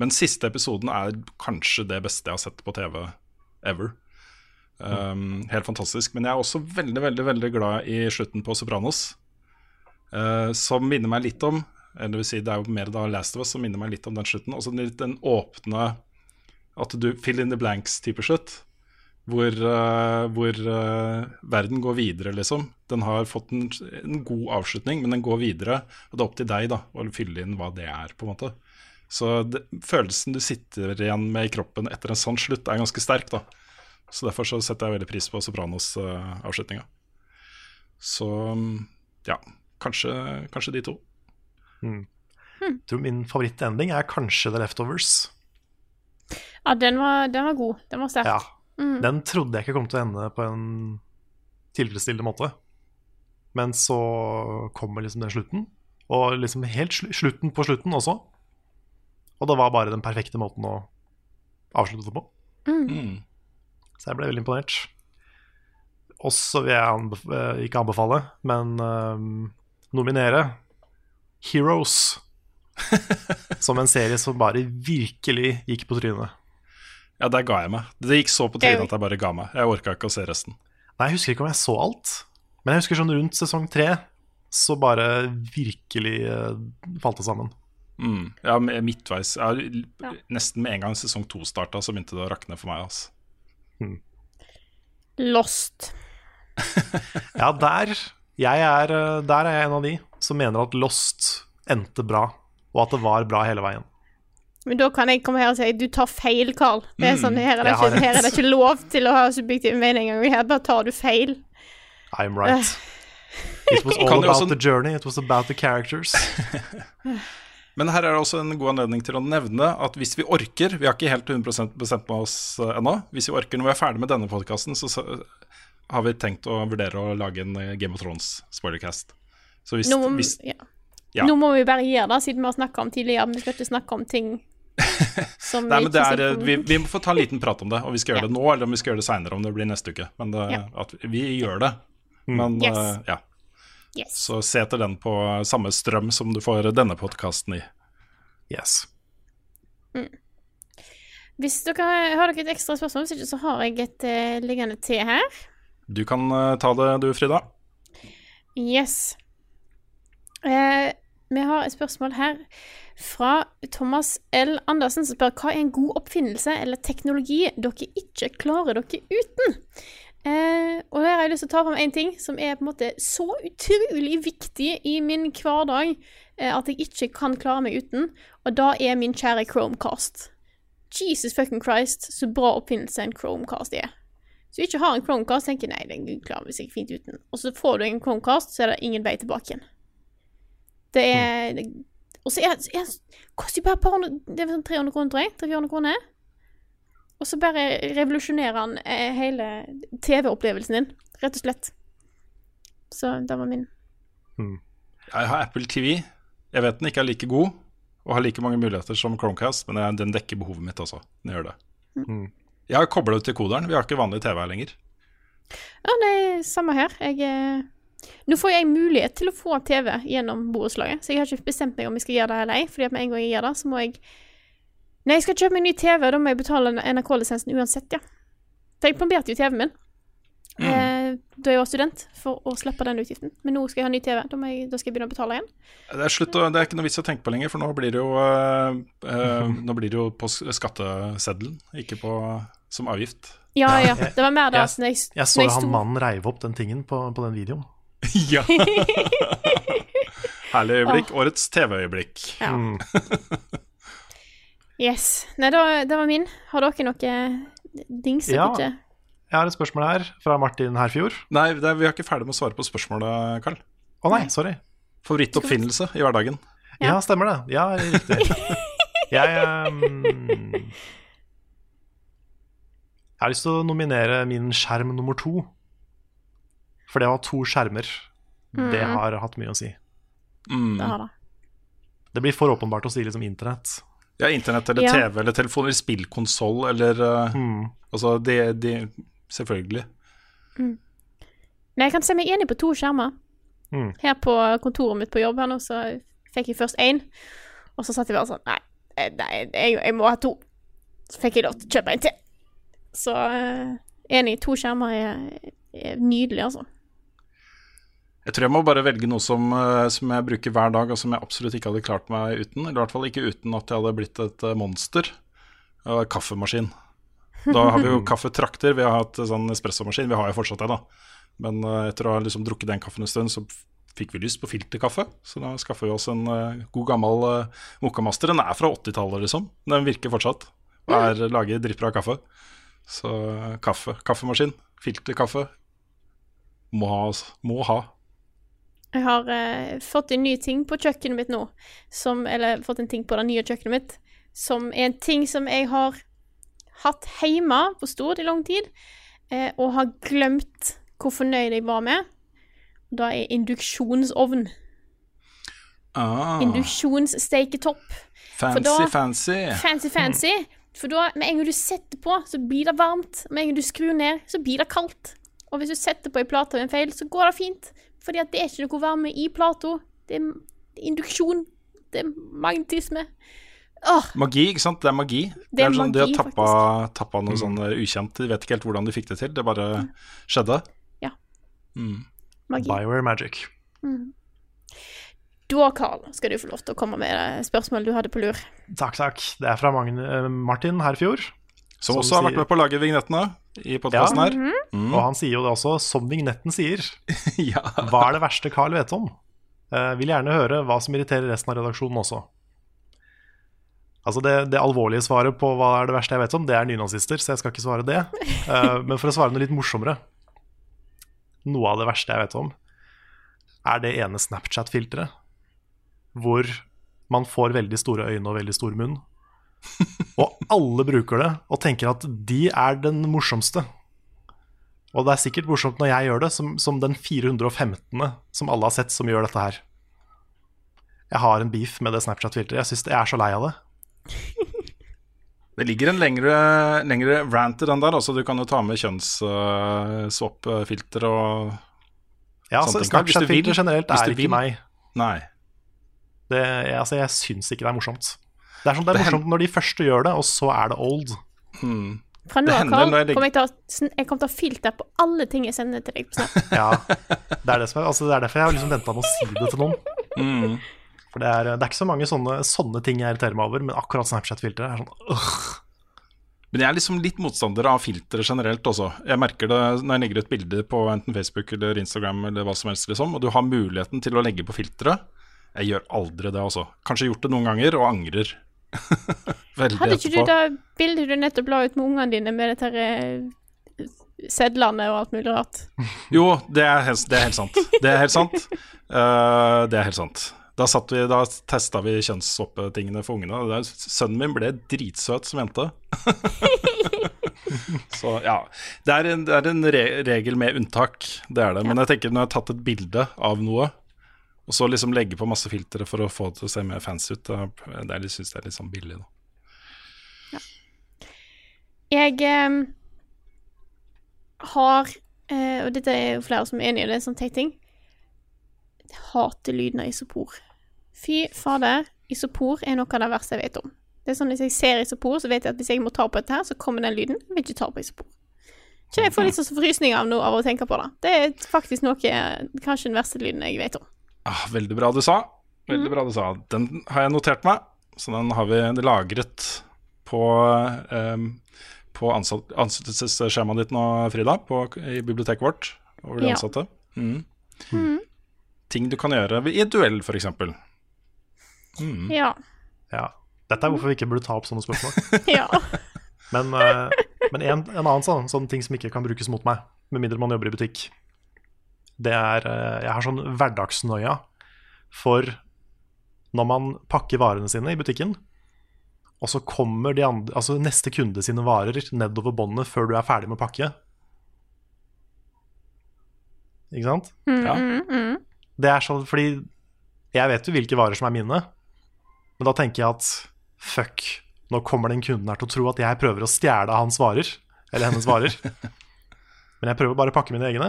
B: Men siste episoden er kanskje det beste jeg har sett på TV ever. Um, helt fantastisk. Men jeg er også veldig veldig, veldig glad i slutten på Sopranos. Uh, som minner meg litt om Eller det vil si, det er jo mer da Last of Us som minner meg litt om den slutten. Også litt den åpne At du fill in the blanks-type slutt. Hvor, uh, hvor uh, verden går videre, liksom. Den har fått en, en god avslutning, men den går videre. Og det er opp til deg da å fylle inn hva det er, på en måte. Så det, følelsen du sitter igjen med i kroppen etter en sånn slutt, er ganske sterk. da Så derfor så setter jeg veldig pris på Sopranos-avslutninga. så mm, ja, kanskje, kanskje de to.
C: Mm. Jeg tror min favorittending er kanskje The Leftovers.
A: Ja, den var, den var god. Den var sterk.
C: Ja.
A: Mm.
C: Den trodde jeg ikke kom til å ende på en tilfredsstillende måte. Men så kommer liksom den slutten, og liksom helt slu slutten på slutten også. Og det var bare den perfekte måten å avslutte det på.
B: Mm.
C: Så jeg ble veldig imponert. Også vil jeg anbef eh, ikke anbefale, men um, nominere Heroes. som en serie som bare virkelig gikk på trynet.
B: Ja, der ga jeg meg. Det gikk så på trynet at jeg bare ga meg. Jeg orka ikke å se resten.
C: Nei, Jeg husker ikke om jeg så alt. Men jeg husker sånn rundt sesong tre så bare virkelig uh, falt det sammen.
B: Mm. Ja, midtveis. Ja,
A: Ja.
B: Nesten med en gang sesong to starta, så begynte det å rakne for meg. Altså.
A: Lost.
C: Ja, der jeg er, eh, der er jeg en av de som mener at Lost endte bra, og at det var bra hele veien.
A: Men da kan jeg komme her og si du tar feil, Carl. Det er
C: Mm,
A: sånn, her, er det ikke, her er det ikke lov til å ha subjektiv mening engang. Her bare tar du feil.
C: I'm right. It was all about the journey, it was about the characters.
B: Men her er det også en god anledning til å nevne at hvis vi orker Vi har ikke helt 100 bestemt med oss eh, ennå. Hvis vi orker når vi er ferdig med denne podkasten, så, har vi tenkt å vurdere å lage en eh, Game of Thrones spoilercast. Så hvis,
A: Nå må,
B: hvis
A: ja.
B: ja.
A: Nå må vi bare gjøre det, siden vi har snakka om tidligere. Men vi skal ikke snakke om ting som
B: Nei, men det er,
A: på-
B: vi, vi må få ta en liten prat om det, og vi skal gjøre det nå, eller om vi skal gjøre det seinere, om det blir neste uke. Men det,
A: Ja.
B: at vi gjør det. Men
A: Yes.
B: uh, ja.
A: Yes.
B: Så se etter den på samme strøm som du får denne podkasten i.
C: Yes.
A: Hvis dere har dere et ekstra spørsmål, hvis ikke så har jeg et uh, liggende til her.
B: Du kan uh, ta det du, Frida.
A: Yes. Uh, vi har et spørsmål her fra Thomas L. Andersen, som spør hva er en god oppfinnelse eller teknologi dere ikke klarer dere uten? Eh, og her har jeg lyst til å ta fram en ting som er på en måte så utrolig viktig i min hverdag eh, at jeg ikke kan klare meg uten, og da er min kjære Chromecast. Jesus fucking Christ, så bra oppfinnelse en Chromecast er. Så du ikke har en Chromecast, tenker nei, den klarer vi sikkert fint uten. Og så får du en Chromecast, så er det ingen vei tilbake igjen. Det er Og så er det koster jo bare par hundre Det er sånn 300 kroner, tror jeg. 300-400 kroner. Og så bare revolusjonerer han eh, hele TV-opplevelsen din, rett og slett. Så det var min.
B: Jeg har Apple TV. Jeg vet den ikke er like god og har like mange muligheter som Chromecast, men den dekker behovet mitt også. Den gjør det.
C: Mm.
B: Jeg har kobla ut til koderen. Vi har ikke vanlig TV her lenger.
A: Ja, det er samme her. Jeg eh, Nå får jeg mulighet til å få TV gjennom borettslaget, så jeg har ikke bestemt meg om jeg skal gjøre det eller ei. Fordi at med en gang jeg gjør det, så må jeg Nei, jeg skal kjøpe meg ny TV, da må jeg betale NRK-lisensen uansett, ja. For jeg plomberte jo TV-en min eh, da jeg var student, for å slippe den utgiften. Men nå skal jeg ha ny TV. Da, må jeg, da skal jeg begynne å betale igjen.
B: Det er, slutt, det er ikke noe vits å tenke på lenger, for nå blir det jo, eh, eh, nå blir det jo på skatteseddelen, ikke på, som avgift.
A: Ja, ja. Det var mer da
C: Jeg,
A: jeg,
C: jeg så han mannen reive opp den tingen på, på den videoen.
B: ja. Herlig øyeblikk. Årets TV-øyeblikk.
A: Ja.
C: Mm.
A: Yes. Nei, da, det var min. Har dere noe dings?
C: Ja.
A: Ikke?
C: Jeg har et spørsmål her fra Martin Herfjord.
B: Nei, det er, vi er ikke ferdig med å svare på spørsmålet, Karl.
C: Å nei, sorry.
B: Favorittoppfinnelse i hverdagen?
C: Ja, stemmer det. Ja, riktig. Jeg um, Jeg har lyst til å nominere min skjerm nummer to. For det å ha to skjermer, det
A: Mhm.
C: har hatt mye å si.
B: Mm.
A: Det har det.
C: Det blir for åpenbart å si liksom internett.
B: Ja, internett eller
A: Ja.
B: TV eller telefon eller spillkonsoll eller eh,
C: Mm.
B: Altså, det, det Selvfølgelig.
A: Nei, jeg kan se meg enig på to skjermer.
C: Mm.
A: Her på kontoret mitt på jobb her nå, så fikk jeg først én. Og så satt jeg bare sånn Nei, eh, nei jeg, jeg må ha to. Så fikk jeg lov til å kjøpe en til. Så eh, enig, to skjermer er, er nydelig, altså.
B: Jeg tror jeg må bare velge noe som, eh, som jeg bruker hver dag, og som jeg absolutt ikke hadde klart meg uten. Eller i hvert fall ikke uten at jeg hadde blitt et eh, monster. Og kaffemaskin. Da har vi jo kaffetrakter. Vi har hatt sånn espressomaskin. Vi har jo fortsatt det, da. Men eh, etter å ha liksom drukket den kaffen en stund, så fikk vi lyst på filterkaffe. Så da skaffer vi oss en eh, god gammel uh, Mokamaster. Den er fra 80-tallet, liksom. Den virker fortsatt. Og er lager dritbra kaffe. Så eh, kaffe. Kaffemaskin. Filterkaffe. Må ha. altså. Må ha.
A: Jeg har eh, fått en ny ting på kjøkkenet mitt nå, som Eller fått en ting på det nye kjøkkenet mitt, som er en ting som jeg har hatt hjemme på stort i lang tid, eh, og har glemt hvor fornøyd jeg var med. Det er induksjonsovn.
B: Ah,
A: Induksjonssteiketopp.
B: fancy,
A: da-
B: fancy.
A: Fancy, fancy. For da, med en gang du setter på, så blir det varmt. Med en gang du skrur ned, så blir det kaldt. Og hvis du setter på ei plate ved en feil, så går det fint. Fordi at det er ikke noe varme i Plato. Det er induksjon. Det er magnetisme. Åh,
B: Magi, ikke sant? Det er magi.
A: Det er
B: sånn, de har
A: magi,
B: tappa, tappa noe sånn eh, ukjent. De vet ikke helt hvordan de fikk det til. Det bare skjedde.
A: Ja.
B: Mm.
A: magi.
C: Bioware Magic.
A: Mm. Da, Carl, skal du få lov til å komme med spørsmål spørsmålet du hadde på lur.
C: Takk, takk. Det er fra Magne, eh, Martin Herfjord.
B: Som
C: Som
B: også har vært med på å lage vignettene i podkasten
C: Ja.
B: her.
A: Mhm.
B: Mm.
C: Og han sier jo det også, som vignetten sier.
B: ja.
C: Hva er det verste Carl vet om? Eh, vil gjerne høre hva som irriterer resten av redaksjonen også. Altså det, det alvorlige svaret på hva er det verste jeg vet om, det er nynazister, så jeg skal ikke svare det. Eh, men for å svare noe litt morsommere Noe av det verste jeg vet om, er det ene Snapchat-filteret hvor man får veldig store øyne og veldig stor munn. Og alle bruker det og tenker at de er den morsomste. Og det er sikkert morsomt når jeg gjør det, som, som den 415. som alle har sett som gjør dette her. Jeg har en beef med det Snapchat-filteret. Jeg synes jeg er så lei av det.
B: Det ligger en lengre, lengre rant i den der. Altså, du kan jo ta med kjønnsswap-filter og
C: Ja, altså, Snapchat-filter generelt er ikke meg.
B: Nei.
C: Det, jeg, altså, jeg syns ikke det er morsomt. Det er, sånn, det er
B: Det
C: morsomt når de første gjør det, og så er det old.
A: Fra nå av,
B: jeg
A: kommer jeg til å jeg kommer til å ha på alle ting jeg sender til deg på Snap.
C: Ja, det er, det, som er, altså, det er derfor jeg har liksom venta med å si det til noen.
B: Mm.
C: For det er, det er ikke så mange sånne, sånne ting jeg irriterer meg over, men akkurat Snapchat-filteret er sånn øh.
B: Men jeg er liksom litt motstander av filtre generelt også. Jeg merker det når jeg legger ut bilder på enten Facebook eller Instagram eller hva som helst, liksom, og du har muligheten til å legge på filtre. Jeg gjør aldri det, altså. Kanskje gjort det noen ganger, og angrer. Veldig
A: Hadde ikke du da bildet du nettopp la ut med ungene dine med dette her, eh, sedlene og alt mulig rart?
B: Jo, det er, helt- det er helt sant. Det er helt sant. Uh, det er helt sant. Da, satt vi, da testa vi kjønnssvoppetingene for ungene. Sønnen min ble dritsøt som jente. Så ja. Det er en, det er en re regel med unntak, det er det. Men jeg tenker når jeg har tatt et bilde av noe, og så liksom legge på masse filtre for å få det til å se mer fancy ut, det de syns jeg er litt sånn billig, da.
A: Jeg eh, har eh, Og dette er jo flere som er enig i, det er en sånn teit ting. Hater lyden av isopor. Fy fader, isopor er noe av det verste jeg vet om. Det er sånn Hvis jeg ser isopor, så vet jeg at hvis jeg må ta på dette, her, så kommer den lyden. Jeg vil ikke ta på isopor. Så jeg får litt sånn frysninger av, noe av å tenke på det. Det er faktisk noe Kanskje den verste lyden jeg vet om.
B: Ah, veldig bra du sa. Veldig bra du sa. Den har jeg notert meg, så den har vi lagret på, um, på ansettelsesskjemaet ditt nå, Frida, på, i biblioteket vårt over de
A: Ja.
B: ansatte. Mm.
A: Mm.
B: Ting du kan gjøre i et duell, f.eks. Mm.
A: Ja.
C: Ja. Dette er hvorfor vi ikke burde ta opp sånne spørsmål.
A: ja.
C: Men, eh, men en, en annen sånn, sånn ting som ikke kan brukes mot meg, med mindre man jobber i butikk, det er eh, Jeg har sånn hverdagsnoia for når man pakker varene sine i butikken, og så kommer de andre, altså neste kunde sine varer nedover båndet før du er ferdig med å pakke. Ikke sant?
A: Mm,
B: Ja.
A: mm, mm.
C: Det er sånn fordi jeg vet jo hvilke varer som er mine, men da tenker jeg at fuck, nå kommer den kunden her til å tro at jeg prøver å stjele hans varer, eller hennes varer. Men jeg prøver bare å pakke mine egne.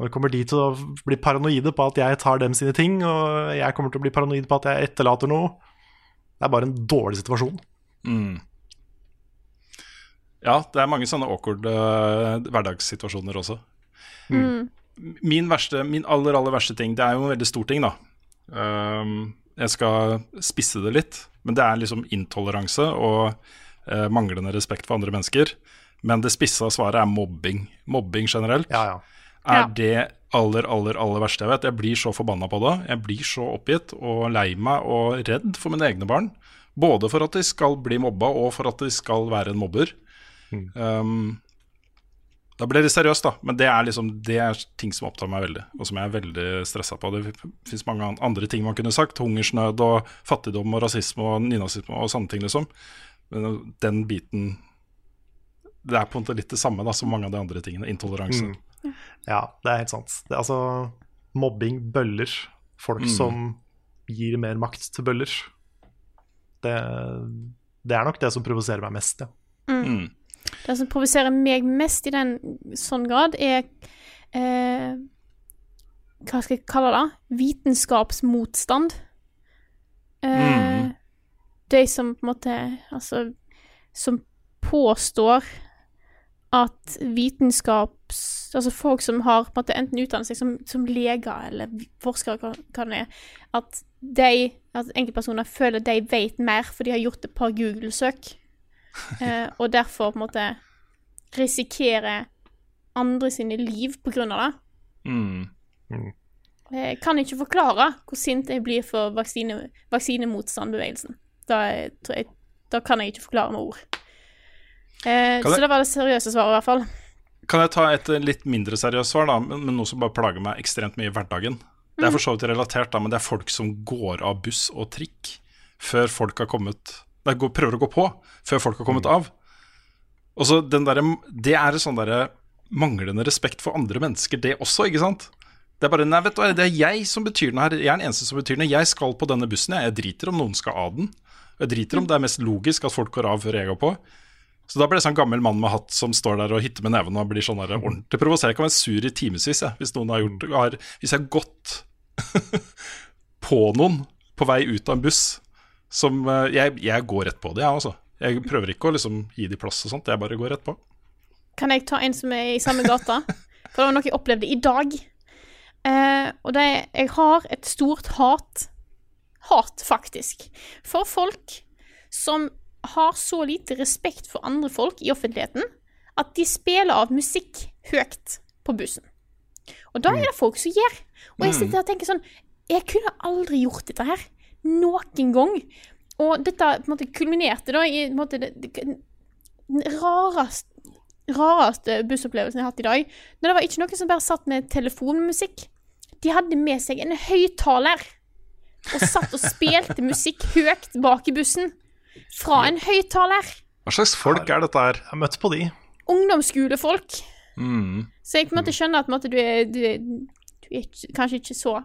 C: Og det kommer de til å bli paranoide på at jeg tar dem sine ting, og jeg kommer til å bli paranoid på at jeg etterlater noe. Det er bare en dårlig situasjon.
B: Mm. Ja, det er mange sånne awkward uh, hverdagssituasjoner også.
A: Mm.
B: Min, verste, min aller, aller verste ting, det er jo en veldig stor ting, da. Um, jeg skal spisse det litt, men det er liksom intoleranse og uh, manglende respekt for andre mennesker. Men det spissa svaret er mobbing. Mobbing generelt
C: Ja, ja.
B: Er
A: Ja.
B: det aller, aller, aller verste jeg vet. Jeg blir så forbanna på det. Jeg blir så oppgitt og lei meg og redd for mine egne barn. Både for at de skal bli mobba, og for at de skal være en mobber. Um, da blir det seriøst, da. Men det er liksom Det er ting som opptar meg veldig, og som jeg er veldig stressa på. Det fins mange andre ting man kunne sagt. Hungersnød og fattigdom og rasisme og nynazisme og sånne ting, liksom. Men den biten Det er på en måte litt det samme da som mange av de andre tingene. Intoleranse.
C: Mm. Ja, det er helt sant. Det er altså mobbing bøller. Folk
B: Mm.
C: som gir mer makt til bøller. Det, det er nok det som provoserer meg mest, ja.
B: Mm.
A: Det som provoserer meg mest i den sånn grad, er eh, Hva skal jeg kalle det? Vitenskapsmotstand. Eh,
B: Mm.
A: De som på en måte Altså Som påstår at vitenskaps... Altså folk som har på en måte enten utdannet seg som, som leger eller forskere, hva, hva det er, at de, at enkeltpersoner føler de vet mer, for de har gjort et par Google-søk. Eh, og derfor på en måte risikerer andre sine liv på grunn av det.
B: Mm.
A: Jeg kan ikke forklare hvor sint jeg blir for vaksine, vaksinemotstandbevegelsen. Da, jeg, da kan jeg ikke forklare med ord. Eh, så det var det seriøse svaret, i hvert fall.
B: Kan jeg ta et eh, litt mindre seriøst svar, da, men, men noe som bare plager meg ekstremt mye i hverdagen? Det er for så vidt relatert, da, men det er folk som går av buss og trikk før folk har kommet Nei, går, prøver å gå på før folk har kommet av. Og så den der, Det er sånn derre manglende respekt for andre mennesker, det også, ikke sant? Det er bare Nei, vet du hva, det er jeg som betyr noe her. Jeg er den eneste som betyr noe. Jeg skal på denne bussen, jeg. Jeg driter om noen skal av den. Jeg driter om det er mest logisk at folk går av før jeg går på. Så da blir det sånn gammel mann med hatt som står der og hitter med neven og blir sånn der ordentlig provosert. Jeg kan være sur i timevis hvis noen har gjort har, Hvis jeg har gått på noen på vei ut av en buss som eh, Jeg, jeg går rett på det, jeg, altså. Jeg prøver ikke å liksom gi de plass og sånt, jeg bare går rett på.
A: Kan jeg ta en som er i samme gata? For det var noe jeg opplevde i dag. Eh, og det er Jeg har et stort hat, hat faktisk, for folk som har så lite respekt for andre folk i offentligheten at de spiller av musikk høyt på bussen. Og da er det folk som gjør. Og jeg sitter og tenker sånn Jeg kunne aldri gjort dette her. Noen gang. Og dette måte kulminerte da i en måte, den rareste rareste bussopplevelsen jeg har hatt i dag. Når det var ikke noen som bare satt med telefonmusikk. De hadde med seg en høyttaler og satt og spilte musikk høyt bak i bussen. Fra en høyttaler.
B: Hva slags folk er dette her?
C: Jeg har møtt på de.
A: Ungdomsskolefolk.
B: Mm.
A: Så jeg på en måte skjønner at måte, du, er, du, er, du er ikke, kanskje ikke så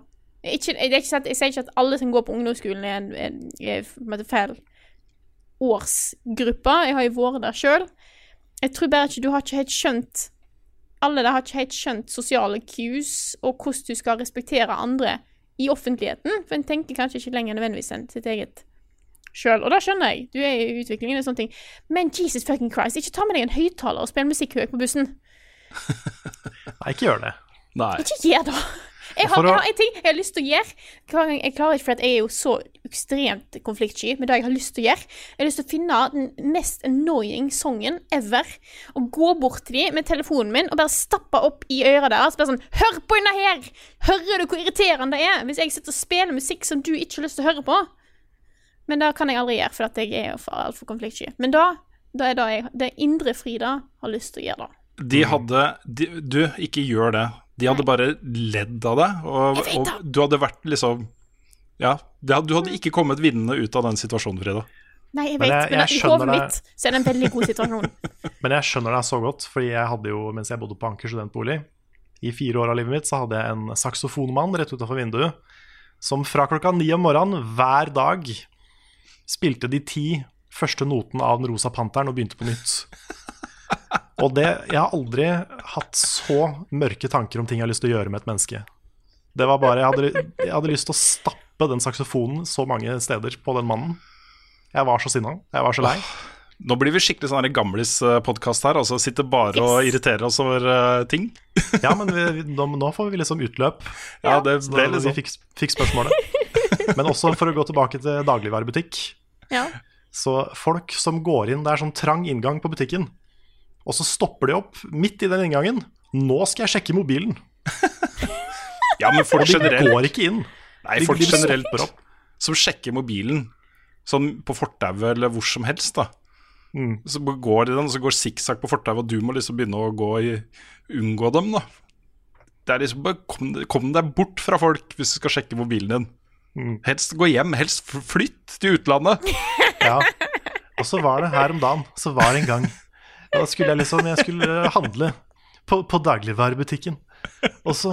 A: ikke, jeg, ikke sant, Jeg sier ikke at alle som går på ungdomsskolen, er, en, er, er feil årsgruppe. Jeg har jo vært der sjøl. Jeg tror bare ikke du har ikke helt skjønt Alle der har ikke helt skjønt sosiale cues og hvordan du skal respektere andre i offentligheten. For en tenker kanskje ikke lenger nødvendigvis enn sitt eget sjøl. Og da skjønner jeg. Du er i utviklingen og sånne ting. Men Jesus fucking Christ, ikke ta med deg en høyttaler og spill musikk høyt på bussen.
C: Nei, ikke gjør det.
B: Nei.
A: Ikke gjør det. Jeg har, jeg har en ting jeg har lyst til å gjøre. Hver gang- Jeg klarer ikke, for jeg er jo så ekstremt konfliktsky med det jeg har lyst til å gjøre. Jeg har lyst til å finne den mest annoying songen ever, og gå bort til dem med telefonen min og bare stappe opp i øret deres. Bare sånn Hør på denne her! Hører du hvor irriterende det er? Hvis jeg sitter og spiller musikk som du ikke har lyst til å høre på. Men det kan jeg aldri gjøre, for at jeg er jo for- altfor konfliktsky. Men da, da er det jeg, det indre Frida har lyst til å gjøre det.
B: De hadde de, Du, ikke gjør det. De hadde bare ledd av det, og, og du hadde vært liksom Ja, det du hadde ikke kommet vinnende ut av den situasjonen, Frida.
A: Nei, jeg
C: Men
A: vet,
C: jeg-
A: men i hodet mitt så er det en veldig god situasjon.
C: Men jeg skjønner deg så godt, fordi jeg hadde jo, mens jeg bodde på Anker studentbolig, i fire år av livet mitt, så hadde jeg en saksofonmann rett utenfor vinduet, som fra klokka ni om morgenen hver dag spilte de ti første notene av Den rosa panteren og begynte på nytt. Og det, jeg har aldri hatt så mørke tanker om ting jeg har lyst til å gjøre med et menneske. Det var bare, jeg hadde, jeg hadde lyst til å stappe den saksofonen så mange steder på den mannen. Jeg var så sinna. Jeg var så lei.
B: Nå blir vi skikkelig sånn gamlis-podkast her. Altså Sitter bare og irriterer oss over uh, ting.
C: Ja, men vi, vi, nå, nå får vi liksom utløp.
B: Ja, det, er liksom
C: vi fikk, fikk spørsmålet. Men også for å gå tilbake til dagligvarebutikk.
A: Ja.
C: Så folk som går inn, det er sånn trang inngang på butikken, og så stopper de opp midt i den inngangen. Nå skal jeg sjekke mobilen.
B: Ja, men folk generelt
C: går ikke inn.
B: Nei, folk
C: de
B: generelt
C: opp.
B: som sjekker mobilen sånn på fortauet eller hvor som helst, da.
C: Mm.
B: Så går de den, så går sikksakk på fortauet, og du må liksom begynne å gå i Unngå dem, da. Det er liksom bare kom, kom deg bort fra folk hvis du skal sjekke mobilen din.
C: Mm.
B: Helst gå hjem, helst flytt til utlandet.
C: Ja. Og så var det her om dagen, så var det en gang Da skulle jeg liksom Jeg skulle handle på, på dagligvarebutikken. Og så,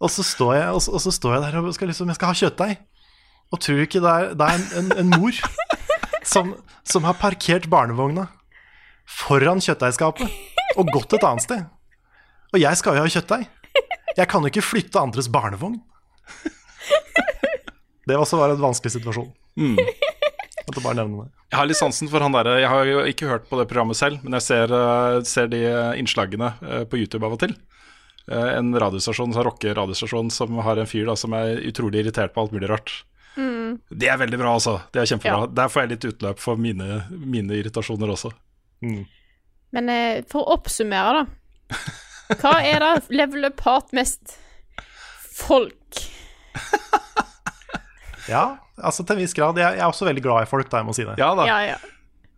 C: og så står jeg og så, og så står jeg der og skal liksom Jeg skal ha kjøttdeig. Og tror du ikke det er, det er en, en, en mor som, som har parkert barnevogna foran kjøttdeigskapet og gått et annet sted. Og jeg skal jo ha kjøttdeig. Jeg kan jo ikke flytte andres barnevogn. Det også var en vanskelig situasjon.
B: Mm.
C: Måtte bare nevne det.
B: Jeg har litt sansen for han derre Jeg har jo ikke hørt på det programmet selv, men jeg ser, eh, ser de innslagene eh, på YouTube av og til. Eh, En radiostasjon, en rocke-radiostasjon som har en fyr da, som er utrolig irritert på alt mulig rart.
A: Mm.
B: Det er veldig bra, altså. Det er kjempebra.
A: Ja.
B: Der får jeg litt utløp for mine, mine irritasjoner også.
A: Men eh, for å oppsummere, da. Hva er det level up hat mest? Folk.
C: Ja, altså til en viss grad. Jeg, jeg er også veldig glad i folk, da, jeg må si det.
B: Ja da.
A: Ja, ja.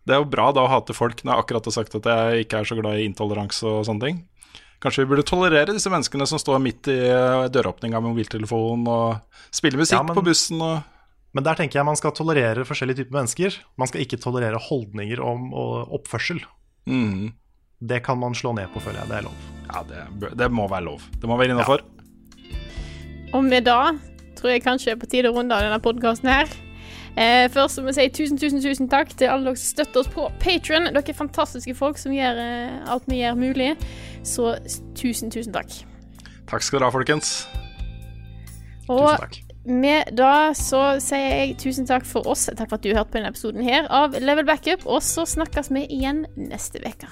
B: Det er jo bra da å hate folk når jeg akkurat har sagt at jeg ikke er så glad i intoleranse og sånne ting. Kanskje vi burde tolerere disse menneskene som står midt i eh, døråpninga med mobiltelefon og spiller musikk
C: Ja, men-
B: på bussen og
C: Men der tenker jeg man skal tolerere forskjellige typer mennesker. Man skal ikke tolerere holdninger om og oppførsel.
B: mm.
C: Det kan man slå ned på, føler jeg. Det er lov.
B: Ja, det, det må være lov. Det må være innafor.
A: Og med det tror jeg kanskje er på tide å runde av denne podkasten her. Eh, først må jeg si tusen, tusen, tusen takk til alle dere som støtter oss på Patron. Dere er fantastiske folk som gjør eh, alt vi gjør mulig. Så tusen, tusen takk.
B: Takk skal dere ha, folkens.
A: Og med da så sier jeg tusen takk for oss. Takk for at du hørte på denne episoden her av Level Backup. Og så snakkes vi igjen neste uke.